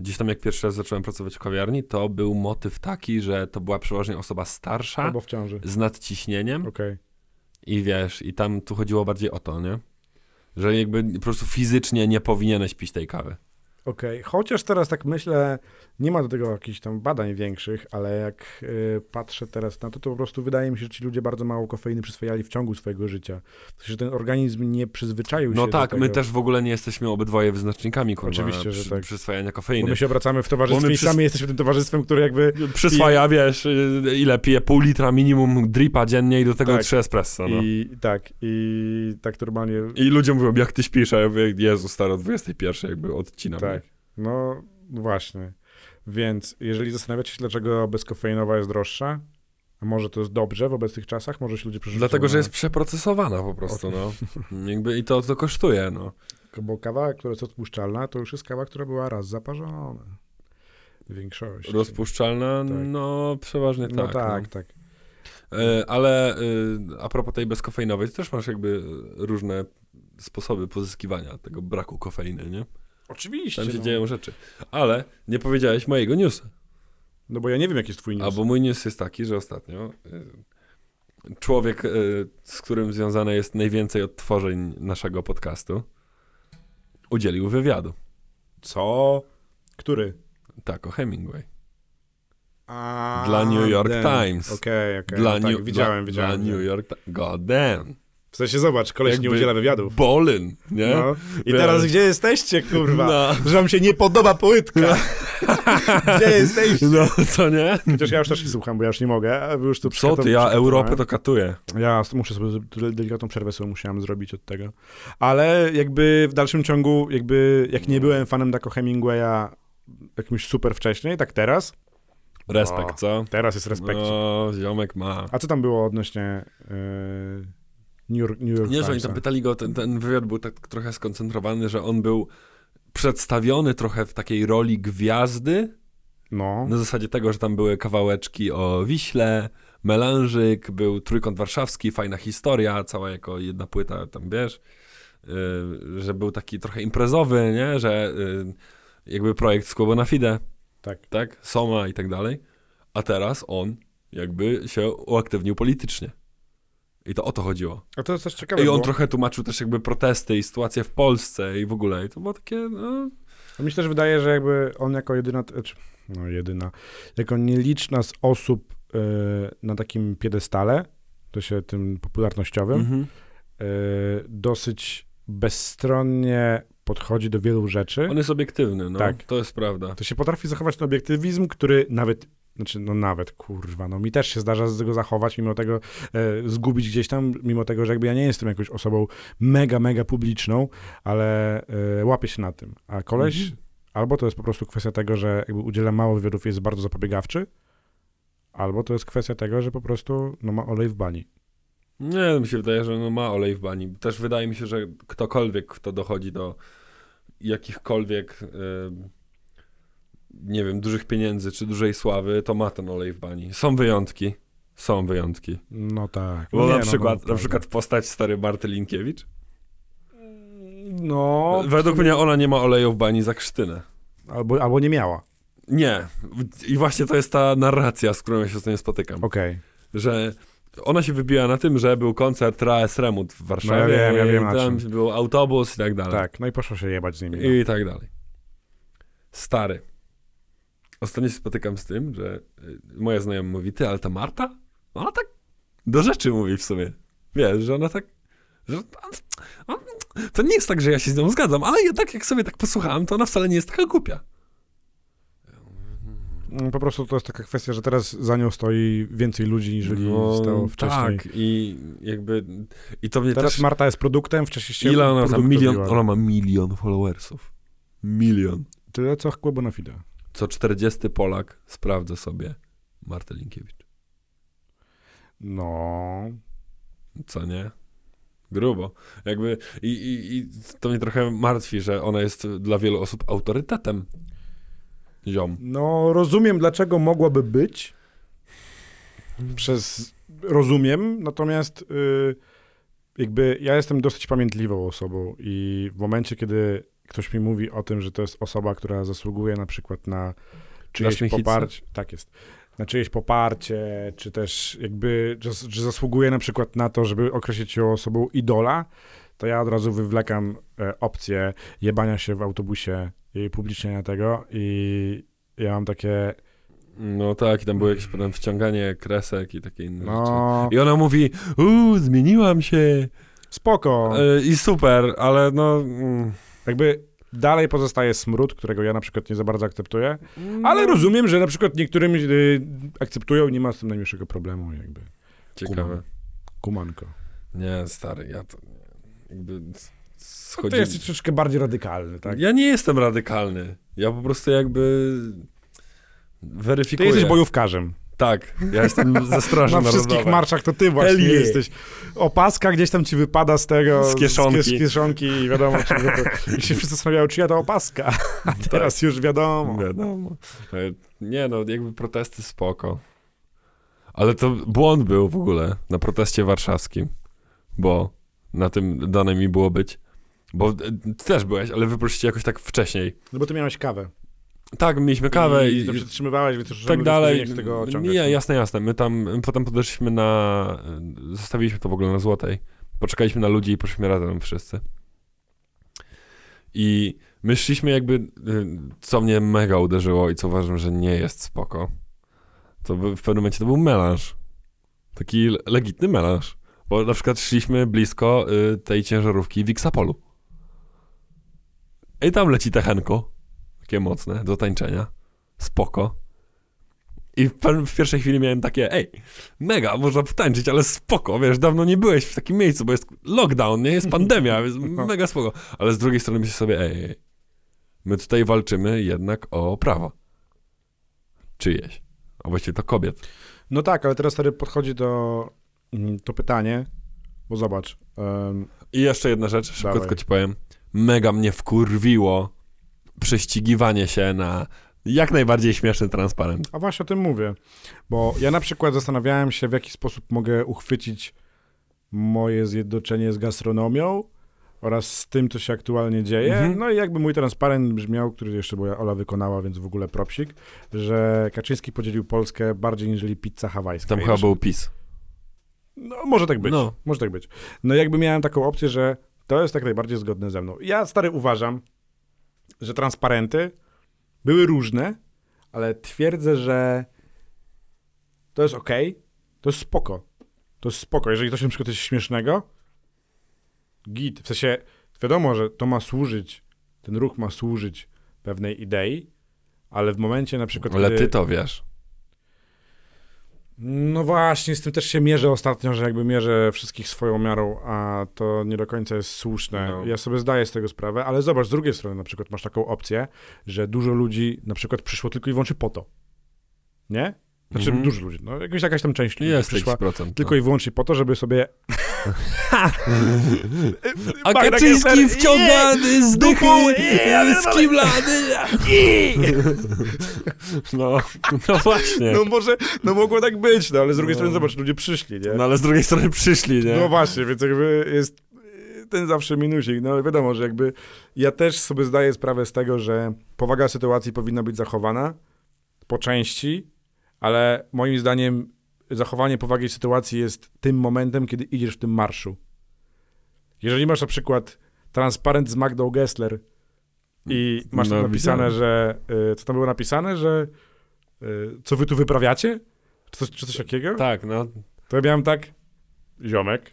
gdzieś tam jak pierwszy raz zacząłem pracować w kawiarni, to był motyw taki, że to była przeważnie osoba starsza, albo w ciąży. z nadciśnieniem Okej. i wiesz, i tam tu chodziło bardziej o to, nie? Że jakby po prostu fizycznie nie powinieneś pić tej kawy. Okej, chociaż teraz tak myślę, nie ma do tego jakichś tam badań większych, ale jak y, patrzę teraz na to, to po prostu wydaje mi się, że ci ludzie bardzo mało kofeiny przyswajali w ciągu swojego życia. Sensie, że ten organizm nie przyzwyczaił No się tak, do my tego. też w ogóle nie jesteśmy obydwoje wyznacznikami, kurwa, Oczywiście, że przy, tak. przyswajania Bo kofeiny. my się obracamy w towarzystwie Bo my i sami jesteśmy tym towarzystwem, które jakby... Przyswaja, wiesz, y, ile pije pół litra minimum dripa dziennie i do tego Tak. trzy espresso, no. I... I tak, i tak normalnie... ludzie mówią, jak ty śpisz, a ja mówię, Jezu, stary, o 21 jakby odcinam. Tak, no właśnie. Więc jeżeli zastanawiacie się, dlaczego bezkofeinowa jest droższa, a może to jest dobrze w obecnych czasach, może się ludzie przerzucą Dlatego, że jest przeprocesowana po prostu, no. Jakby i to, to kosztuje, no. Bo kawa, która jest odpuszczalna, to już jest kawa, która była raz zaparzona. W większości. Rozpuszczalna, Tak. no przeważnie No tak. tak, tak. E, Ale e, a propos tej bezkofeinowej, to też masz jakby różne sposoby pozyskiwania tego braku kofeiny, nie? Oczywiście. Tam się no. dzieją rzeczy. Ale nie powiedziałeś mojego newsa. no bo ja nie wiem, jaki jest twój news. A bo mój news jest taki, że ostatnio y, człowiek, y, z którym związane jest najwięcej odtworzeń naszego podcastu, udzielił wywiadu. Co? Który? Tak, o Hemingway. A, Dla New York damn. Times. Okej, okej. Dla no tak, New- widziałem, dla, widziałem. Dla New York Times. God damn. W sensie, zobacz, koleś nie Jakby- udziela wywiadów. Bolin, nie? No. I Wiesz. teraz gdzie jesteście, kurwa? No. Że wam się nie podoba płytka. gdzie jesteście? No, co nie? Chociaż ja już też nie słucham, bo ja już nie mogę. a wy już tu Co ty, ja. Europę to katuję. Ja muszę sobie delikatną przerwę sobie musiałem zrobić od tego. Ale jakby w dalszym ciągu, jakby jak nie byłem fanem Daco Hemingwaya jakimś super wcześniej, tak teraz, Respekt, O, co? teraz jest respekt. No, ziomek ma. A co tam było odnośnie yy, New York, New York Nie, że oni tam pytali go, ten, ten wywiad był tak trochę skoncentrowany, że on był przedstawiony trochę w takiej roli gwiazdy, No, na zasadzie tego, że tam były kawałeczki o Wiśle, Melanżyk, był Trójkąt Warszawski, fajna historia, cała jako jedna płyta, tam wiesz, yy, że był taki trochę imprezowy, nie, że yy, jakby projekt Skłobo na Fide, tak. tak, Soma i tak dalej, a teraz on jakby się uaktywnił politycznie. I to o to chodziło. A to jest I on bo trochę tłumaczył też jakby protesty i sytuację w Polsce i w ogóle. I to było takie, no... mi się też wydaje, że jakby on jako jedyna, czy, no jedyna, jako nieliczna z osób yy, na takim piedestale, to się tym popularnościowym, Mhm. yy, dosyć bezstronnie podchodzi do wielu rzeczy. On jest obiektywny, no. Tak. To jest prawda. To się potrafi zachować ten obiektywizm, który nawet, znaczy no nawet, kurwa, no mi też się zdarza z tego zachować, mimo tego e, zgubić gdzieś tam, mimo tego, że jakby ja nie jestem jakąś osobą mega, mega publiczną, ale e, łapię się na tym. A koleś, Mhm. albo to jest po prostu kwestia tego, że jakby udziela mało wywiadów, jest bardzo zapobiegawczy, albo to jest kwestia tego, że po prostu no, ma olej w bani. Nie, mi się wydaje, że no ma olej w bani. Też wydaje mi się, że ktokolwiek, kto dochodzi do jakichkolwiek, em, nie wiem, dużych pieniędzy czy dużej sławy, to ma ten olej w bani. Są wyjątki. Są wyjątki. No tak. Bo no nie, na no, przykład, no, na prawda. przykład postać stary Marty Linkiewicz. No, Według mnie ona nie ma oleju w bani za krztynę. albo, albo nie miała. Nie. I właśnie to jest ta narracja, z którą ja się z tym spotykam. Okej. Że ona się wybiła na tym, że był koncert Raes Remut w Warszawie. No ja wiem, ja wiem, na tam był autobus i tak dalej. Tak, no i poszło się jebać z nimi. no. I tak dalej. Stary. Ostatnio się spotykam z tym, że y, moja znajoma mówi, ty, ale ta Marta? Ona tak do rzeczy mówi w sumie. Wiesz, że ona tak... Że, on, to nie jest tak, że ja się z nią zgadzam, ale jednak jak sobie tak posłuchałem, to ona wcale nie jest taka głupia. Mm, Po prostu to jest taka kwestia, że teraz za nią stoi więcej ludzi niż stało wcześniej. Tak, i jakby... I to mnie Teraz też... Marta jest produktem, wcześniej się Ile ona ma? Milion, robiła. ona ma milion followersów. Milion. Tyle co Kłębo na Fide. Co 40 Polak sprawdza sobie Martę Linkiewicz. No, Co nie? Grubo. Jakby i, i, i to mnie trochę martwi, że ona jest dla wielu osób autorytetem. Ziom. no rozumiem, dlaczego mogłaby być. Przez rozumiem, natomiast y, jakby ja jestem dosyć pamiętliwą osobą i w momencie, kiedy ktoś mi mówi o tym, że to jest osoba, która zasługuje na przykład na czyjeś poparcie, tak jest, na czyjeś poparcie, czy też jakby, że, zasługuje na przykład na to, żeby określić ją osobą idola, to ja od razu wywlekam e, opcję jebania się w autobusie i upublicznienia tego i ja mam takie, No tak, i tam było jakieś potem wciąganie kresek i takie inne rzeczy. no, I ona mówi, uuu, zmieniłam się. spoko. E, I super, ale no... mm, Jakby dalej pozostaje smród, którego ja na przykład nie za bardzo akceptuję, no, ale rozumiem, że na przykład niektórym y, akceptują i nie ma z tym najmniejszego problemu, jakby. Ciekawe. Kumanko. Nie, stary, ja to... Jakby No schodzi... to jesteś troszeczkę bardziej radykalny, tak? Ja nie jestem radykalny. Ja po prostu jakby Ty weryfikuję. jesteś bojówkarzem. Tak, ja jestem ze Straży Na wszystkich Narodowej. marszach to ty właśnie yeah. jesteś. Opaska gdzieś tam ci wypada z tego... Z kieszonki. Z, kies- z kieszonki i wiadomo, czy to, się wszyscy zastanawiają, czyja to opaska. A teraz już wiadomo. Wiadomo. E, Nie no, jakby protesty spoko. Ale to błąd był w ogóle na proteście warszawskim, bo na tym dane mi było być. Bo e, ty też byłeś, ale wy poszliście jakoś tak wcześniej. No bo ty miałeś kawę. Tak, mieliśmy kawę I, i, to przytrzymywałeś, więc już tak dalej. tego ciągać. Nie, jasne, jasne. My tam potem podeszliśmy na. Zostawiliśmy to w ogóle na złotej. Poczekaliśmy na ludzi i poszliśmy razem wszyscy. I my szliśmy jakby, y, co mnie mega uderzyło i co uważam, że nie jest spoko. To w pewnym momencie to był melanż. Taki le- legitny melanż. Bo na przykład szliśmy blisko y, tej ciężarówki w Xapolu. I tam leci techenko. Mocne, do tańczenia. Spoko. I w, pierwszej chwili miałem takie, ej, mega, można tańczyć, ale spoko, wiesz, dawno nie byłeś w takim miejscu, bo jest lockdown, nie, jest pandemia, więc mega spoko. Ale z drugiej strony myślę sobie, ej, ej, my tutaj walczymy jednak o prawa. Czyjeś. A właściwie to kobiet. No tak, ale teraz wtedy podchodzi to, mm, to pytanie, bo zobacz, em, I jeszcze jedna rzecz, szybko ci powiem. Mega mnie wkurwiło prześcigiwanie się na jak najbardziej śmieszny transparent. a właśnie o tym mówię, bo ja na przykład zastanawiałem się, w jaki sposób mogę uchwycić moje zjednoczenie z gastronomią oraz z tym, co się aktualnie dzieje. Mhm. No i jakby mój transparent brzmiał, który jeszcze moja Ola wykonała, więc w ogóle propsik, że Kaczyński podzielił Polskę bardziej niż pizza hawajska. Tam chyba był PiS. No, może tak być. No. Może tak być. No jakby miałem taką opcję, że to jest tak najbardziej zgodne ze mną. Ja, stary, uważam, że transparenty były różne, ale twierdzę, że to jest okej, to jest spoko. To jest spoko. Jeżeli coś na przykład jest śmiesznego, git. W sensie, wiadomo, że to ma służyć, ten ruch ma służyć pewnej idei, ale w momencie na przykład, Ale ty to wiesz. No właśnie, z tym też się mierzę ostatnio, że jakby mierzę wszystkich swoją miarą, a to nie do końca jest słuszne. No. Ja sobie zdaję z tego sprawę, ale zobacz, z drugiej strony na przykład masz taką opcję, że dużo ludzi na przykład przyszło tylko i wyłącznie po to. Nie? Znaczy Mhm. dużo ludzi, no jakaś, jakaś tam część ludzi Jest przyszła procent. tylko i wyłącznie po to, żeby sobie... A Kaczyński wciągany z dupą, nie, skiblany. No, no właśnie. No może, no mogło tak być, no ale z drugiej No. strony zobacz, ludzie przyszli, nie? No ale z drugiej strony przyszli, nie? No właśnie, więc jakby jest ten zawsze minusik. No ale wiadomo, że jakby ja też sobie zdaję sprawę z tego, że powaga sytuacji powinna być zachowana po części, ale moim zdaniem zachowanie powagi sytuacji jest tym momentem, kiedy idziesz w tym marszu. Jeżeli masz na przykład transparent z Magdą Gessler i masz tam No, napisane, widziałem. że y, co tam było napisane, że y, co wy tu wyprawiacie? Czy coś, czy coś takiego? Tak, no. To ja miałem tak, ziomek,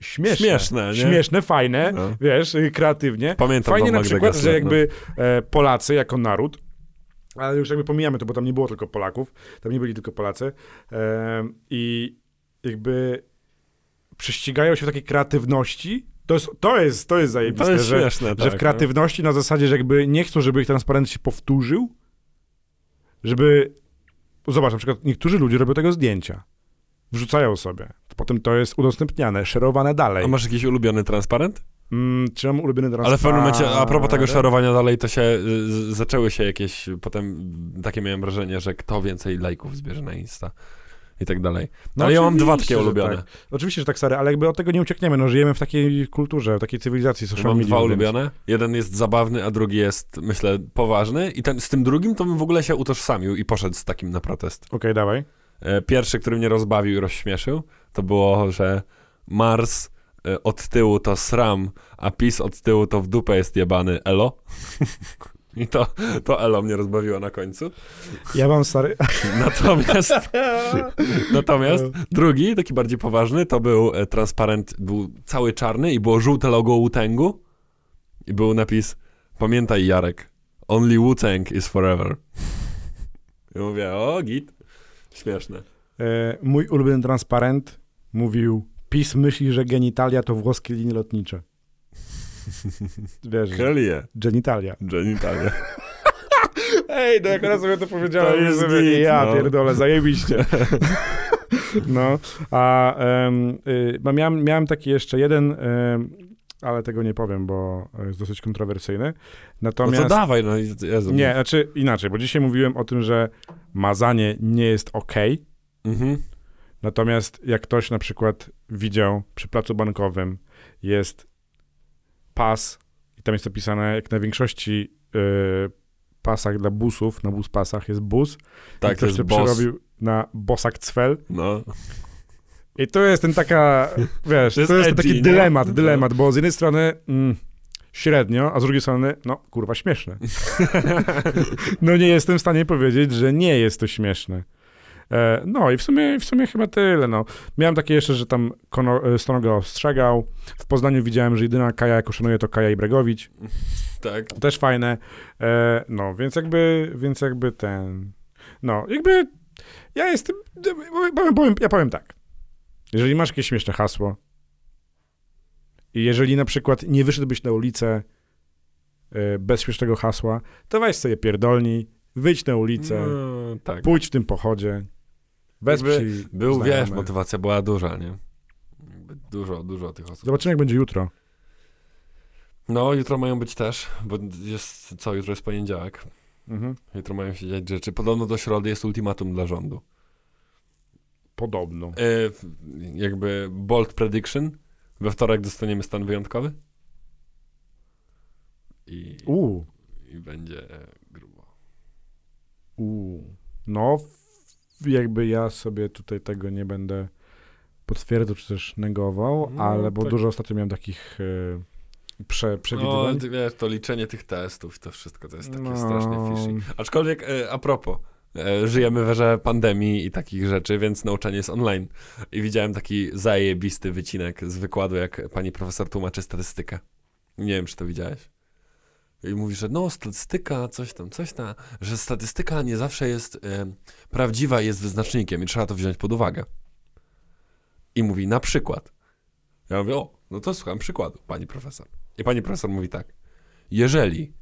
śmieszne, Śmieszne, nie? śmieszne, fajne, No. wiesz, kreatywnie. Pamiętam Fajnie na przykład, że Gessler, jakby e, Polacy jako naród, ale już jakby pomijamy to, bo tam nie było tylko Polaków, tam nie byli tylko Polacy i jakby prześcigają się w takiej kreatywności. To jest, to jest, to jest No. zajebiste, To jest że, śmieszne, tak. że w kreatywności na zasadzie, że jakby nie chcą, żeby ich transparent się powtórzył, żeby... Zobacz, na przykład niektórzy ludzie robią tego zdjęcia. Wrzucają sobie. Potem to jest udostępniane, szerowane dalej. No. A masz jakiś ulubiony transparent? Mm, czy mam ulubiony transparent? Ale w pewnym momencie, a propos tego szerowania dalej, to się y, z- zaczęły się jakieś, potem takie miałem wrażenie, że kto więcej lajków zbierze na Insta. i tak dalej. No ale ja mam dwa takie ulubione. tak. Oczywiście, że tak, stary, ale jakby od tego nie uciekniemy. No, żyjemy w takiej kulturze, w takiej cywilizacji social mam media. dwa więc- ulubione. Jeden jest zabawny, a drugi jest, myślę, poważny. I ten, z tym drugim to bym w ogóle się utożsamił i poszedł z takim na protest. Okej, dawaj. E, Pierwszy, który mnie rozbawił i rozśmieszył, to było, że Mars od tyłu to sram, a PiS od tyłu to w dupę jest jebany elo. I to, to elo mnie rozbawiło na końcu. Ja mam stary... Natomiast, natomiast drugi, taki bardziej poważny, to był e, transparent, był cały czarny i było żółte logo Wu-Tangu i był napis Pamiętaj Jarek, only Wu-Tang is forever. I mówię, o git. Śmieszne. E, mój ulubiony transparent mówił PiS myśli, że genitalia to włoskie linie lotnicze. Wiesz, Hell yeah. genitalia. Genitalia. Ej, no jak raz sobie to powiedziałem, To jest sobie, git, ja no. pierdolę, zajebiście. no, a em, y, miałem, miałem taki jeszcze jeden, em, ale tego nie powiem, bo jest dosyć kontrowersyjny. No Natomiast... to dawaj, no i- Jezu. Nie, znaczy inaczej, bo dzisiaj mówiłem o tym, że mazanie nie jest ok. Mhm. Natomiast jak ktoś na przykład widział przy placu bankowym jest pas i tam jest opisane, jak na większości y, pasach dla busów, na bus pasach jest bus. Tak, to ktoś jest to przerobił na bosak cwel. No. I to jest ten taka, wiesz, To to jest jest, ten edgy, taki dylemat, No. dylemat, bo z jednej strony mm, średnio, a z drugiej strony, no kurwa, śmieszne. no nie jestem w stanie powiedzieć, że nie jest to śmieszne. E, no i w sumie, w sumie chyba tyle, no. Miałem takie jeszcze, że tam kono, e, Stonoga ostrzegał. W Poznaniu widziałem, że jedyna Kaja, jaką szanuję, to Kaja Ibregowicz. Tak. Też fajne. E, no, więc jakby, więc jakby ten... No, jakby ja jestem... Powiem, powiem, ja powiem tak. Jeżeli masz jakieś śmieszne hasło i jeżeli na przykład nie wyszedłbyś na ulicę bez śmiesznego hasła, to weź sobie pierdolnij, wyjdź na ulicę, No, tak. pójdź w tym pochodzie, wesprzyj Był, wiesz, znajomych. motywacja była duża, nie? Dużo, dużo tych osób. Zobaczymy, jak będzie jutro. No, jutro mają być też, bo jest, co, jutro jest poniedziałek. Mhm. Jutro mają się dziać rzeczy. Podobno do środy jest ultimatum dla rządu. Podobno. E, jakby bold prediction. We wtorek dostaniemy stan wyjątkowy. I, Uuu. i będzie grubo. Uuu. No, jakby ja sobie tutaj tego nie będę potwierdzał czy też negował, No, ale bo tak. dużo ostatnio miałem takich e, prze, No, przewidywań. ty wiesz, to liczenie tych testów, to wszystko to jest takie No. strasznie fishy. Aczkolwiek, e, a propos, e, żyjemy w erze pandemii i takich rzeczy, więc nauczanie jest online. I widziałem taki zajebisty wycinek z wykładu, jak pani profesor tłumaczy statystykę. Nie wiem, czy to widziałeś. I mówi, że no, statystyka, coś tam, coś tam, że statystyka nie zawsze jest e, prawdziwa jest wyznacznikiem i trzeba to wziąć pod uwagę. I mówi, na przykład. Ja mówię, o, no to słucham przykładu, pani profesor. I pani profesor mówi tak. Jeżeli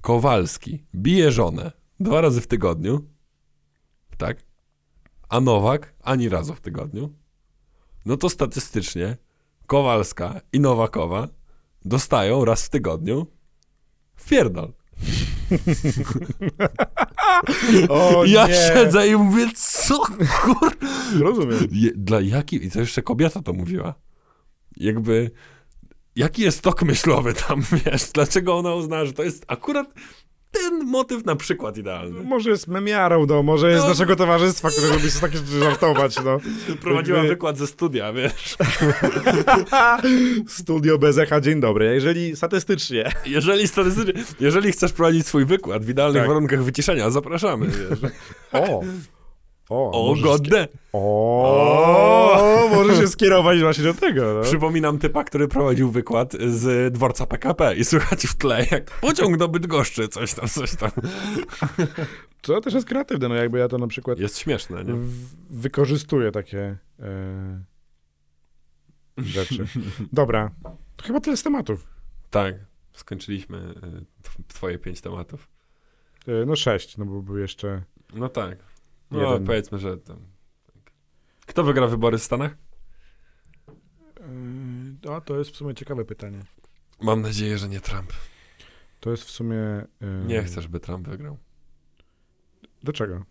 Kowalski bije żonę dwa razy w tygodniu, tak, a Nowak ani razu w tygodniu, no to statystycznie Kowalska i Nowakowa dostają raz w tygodniu wpierdol. O ja nie! siedzę i mówię, co kur... Rozumiem. Je, dla jaki... I to jeszcze kobieta to mówiła. Jakby... Jaki jest tok myślowy tam, wiesz? Dlaczego ona uznała, że to jest akurat ten motyw na przykład idealny? Może jest memiarą, no, może jest No. naszego towarzystwa, które lubi sobie takie rzeczy żartować, no. Prowadziła Jakby- wykład ze studia, wiesz? Studio bez echa, dzień dobry. Jeżeli statystycznie... Jeżeli statystycznie, jeżeli chcesz prowadzić swój wykład w idealnych Tak. warunkach wyciszenia, zapraszamy, wiesz? O! O, O, godne! O, może się skierować właśnie do tego, no. Przypominam typa, który prowadził wykład z dworca PKP i słychać w tle, jak pociąg do Bydgoszczy, coś tam, coś tam. To też jest kreatywne, no jakby ja to na przykład Jest śmieszne, nie? w- wykorzystuję takie e, rzeczy. Dobra, to chyba tyle z tematów. Tak, skończyliśmy tw- twoje pięć tematów. E, no sześć, no bo był jeszcze... No tak. No Jeden. powiedzmy, że tam. Kto wygra wybory w Stanach? O, to jest w sumie ciekawe pytanie. Mam nadzieję, że nie Trump. To jest w sumie... e, Nie chcę, żeby Trump wygrał. Dlaczego?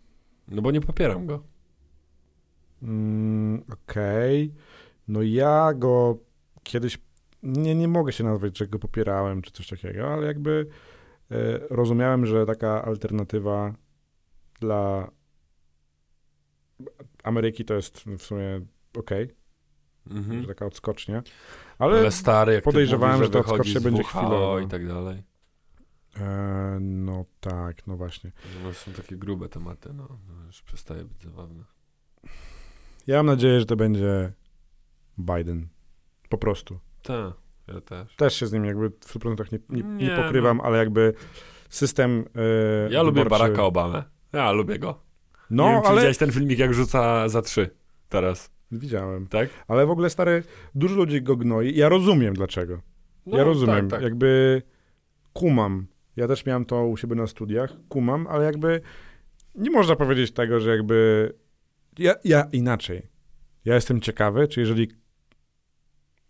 No bo nie popieram go. Mm, Okej. No ja go kiedyś, nie, nie mogę się nazwać, że go popierałem, czy coś takiego, ale jakby e, rozumiałem, że taka alternatywa dla Ameryki to jest w sumie okej, Mhm. że taka odskocznia. Ale, Ale, stary, jak podejrzewałem, mówisz, że to wychodzi odskocznie z będzie WHO chwilowo. i tak dalej. e, no tak, no właśnie. No, są takie grube tematy, no. no już przestaje być zabawne. Ja mam nadzieję, że to będzie Biden. Po prostu. Tak, ja też. Też się z nim jakby w 100% nie, nie, nie Nie, pokrywam, ale jakby system. E, Ja lubię wyborczy- Baracka Obamę. Ja lubię go. No, nie wiem, czy ale. widziałeś ten filmik, jak rzuca za trzy teraz, Widziałem. tak? Ale w ogóle stary, dużo ludzi go gnoi. Ja rozumiem dlaczego. No, ja rozumiem. Tak, tak. Jakby kumam. Ja też miałem to u siebie na studiach. Kumam, ale jakby nie można powiedzieć tego, że jakby. Ja, ja inaczej. Ja jestem ciekawy, czy jeżeli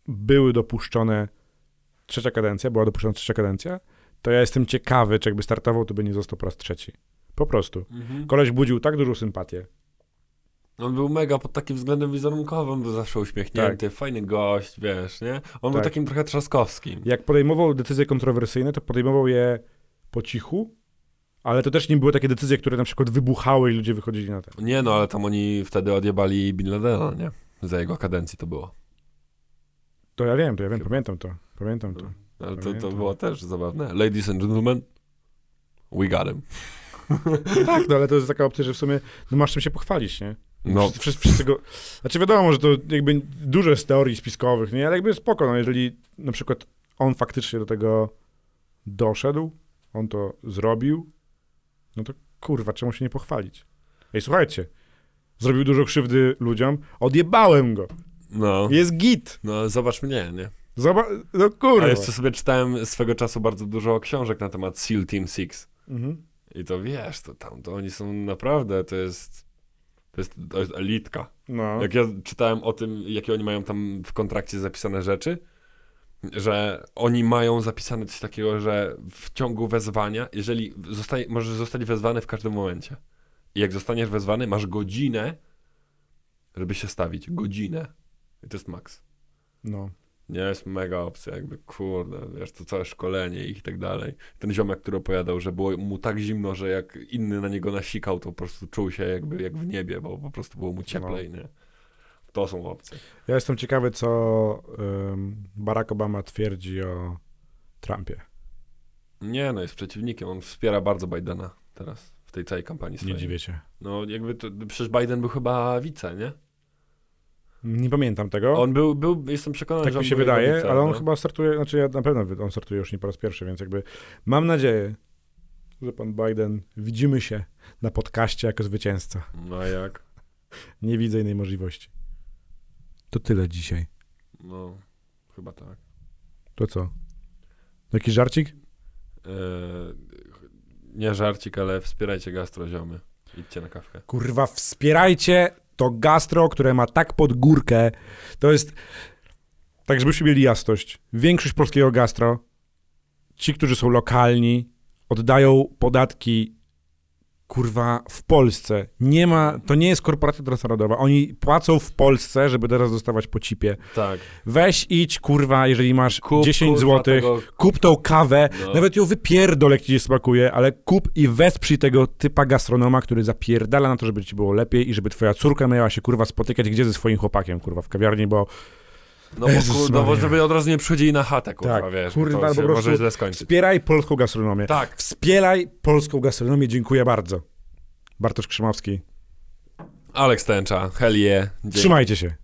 były dopuszczone trzecia kadencja, była dopuszczona trzecia kadencja, to ja jestem ciekawy, czy jakby startował, to by nie został po raz trzeci. Po prostu. Mhm. Koleś budził tak dużą sympatię. On był mega pod takim względem wizerunkowym, był zawsze uśmiechnięty, fajny gość, wiesz, nie? On był Tak. takim trochę trzaskowskim. Jak podejmował decyzje kontrowersyjne, to podejmował je po cichu, ale to też nie były takie decyzje, które na przykład wybuchały i ludzie wychodzili na ten. Nie no, ale tam oni wtedy odjebali Bin Ladena, nie? Za jego kadencji to było. To ja wiem, to ja wiem, pamiętam to. Pamiętam to. Ale to, to było też zabawne. Ladies and gentlemen, we got him. tak, no ale to jest taka opcja, że w sumie no masz czym się pochwalić, nie? No, Wszyscy, wszyscy, wszyscy go... Znaczy wiadomo, że to jakby dużo jest teorii spiskowych, nie? Ale jakby spoko, no jeżeli na przykład on faktycznie do tego doszedł, on to zrobił, no to kurwa, czemu się nie pochwalić? Ej, słuchajcie, zrobił dużo krzywdy ludziom, odjebałem go. no, Jest git. no zobacz mnie, nie? Zobacz, no kurwa. A jeszcze sobie czytałem swego czasu bardzo dużo książek na temat SEAL Team Six. Mhm. I to wiesz, to tam, to oni są naprawdę, to jest, to jest, to jest elitka. No. Jak ja czytałem o tym, jakie oni mają tam w kontrakcie zapisane rzeczy, że oni mają zapisane coś takiego, że w ciągu wezwania, jeżeli zostaje, możesz zostać wezwany w każdym momencie. I jak zostaniesz wezwany, masz godzinę, żeby się stawić. Godzinę. I to jest maks. no. Nie, jest mega opcja, jakby, kurde, wiesz, to całe szkolenie ich i tak dalej. Ten ziomek, który opowiadał, że było mu tak zimno, że jak inny na niego nasikał, to po prostu czuł się jakby jak w niebie, bo po prostu było mu cieplej, nie? To są opcje. Ja jestem ciekawy, co ym, Barack Obama twierdzi o Trumpie. Nie, no jest przeciwnikiem, on wspiera bardzo Bidena teraz w tej całej kampanii Nie swojej. dziwię się. No jakby to, przecież Biden był chyba wice, nie? Nie pamiętam tego. On był, był jestem przekonany, tak że mi on się wydaje, wice, ale on no. chyba startuje, znaczy ja na pewno on startuje już nie po raz pierwszy, więc jakby mam nadzieję, że pan Biden, widzimy się na podcaście jako zwycięzca. No jak? Nie widzę innej możliwości. To tyle dzisiaj. No, chyba tak. To co? Jakiś żarcik? Eee, nie żarcik, ale wspierajcie gastroziomy. Idźcie na kawkę. Kurwa, wspierajcie to gastro, które ma tak pod górkę. To jest, tak żebyśmy mieli jasność, większość polskiego gastro, ci, którzy są lokalni, oddają podatki, kurwa, w Polsce. Nie ma, to nie jest korporacja transnarodowa. Oni płacą w Polsce, żeby teraz dostawać po cipie. Tak. Weź, idź, kurwa, jeżeli masz Kup, 10 kurwa, zł, kup tą kawę, No. nawet ją wypierdol, jak ci smakuje, ale kup i wesprzyj tego typa gastronoma, który zapierdala na to, żeby ci było lepiej i żeby twoja córka miała się, kurwa, spotykać gdzie ze swoim chłopakiem, kurwa, w kawiarni, bo No bo, Jezus no bo Maria. żeby od razu nie przychodzili na chatę, kurwa, Tak, wiesz. kurwa, to po się prostu może źle skończyć. wspieraj polską gastronomię. Tak. Wspieraj polską gastronomię, dziękuję bardzo. Bartosz Krzymowski. Aleks Tęcza, hell yeah. Dzięki. Trzymajcie się.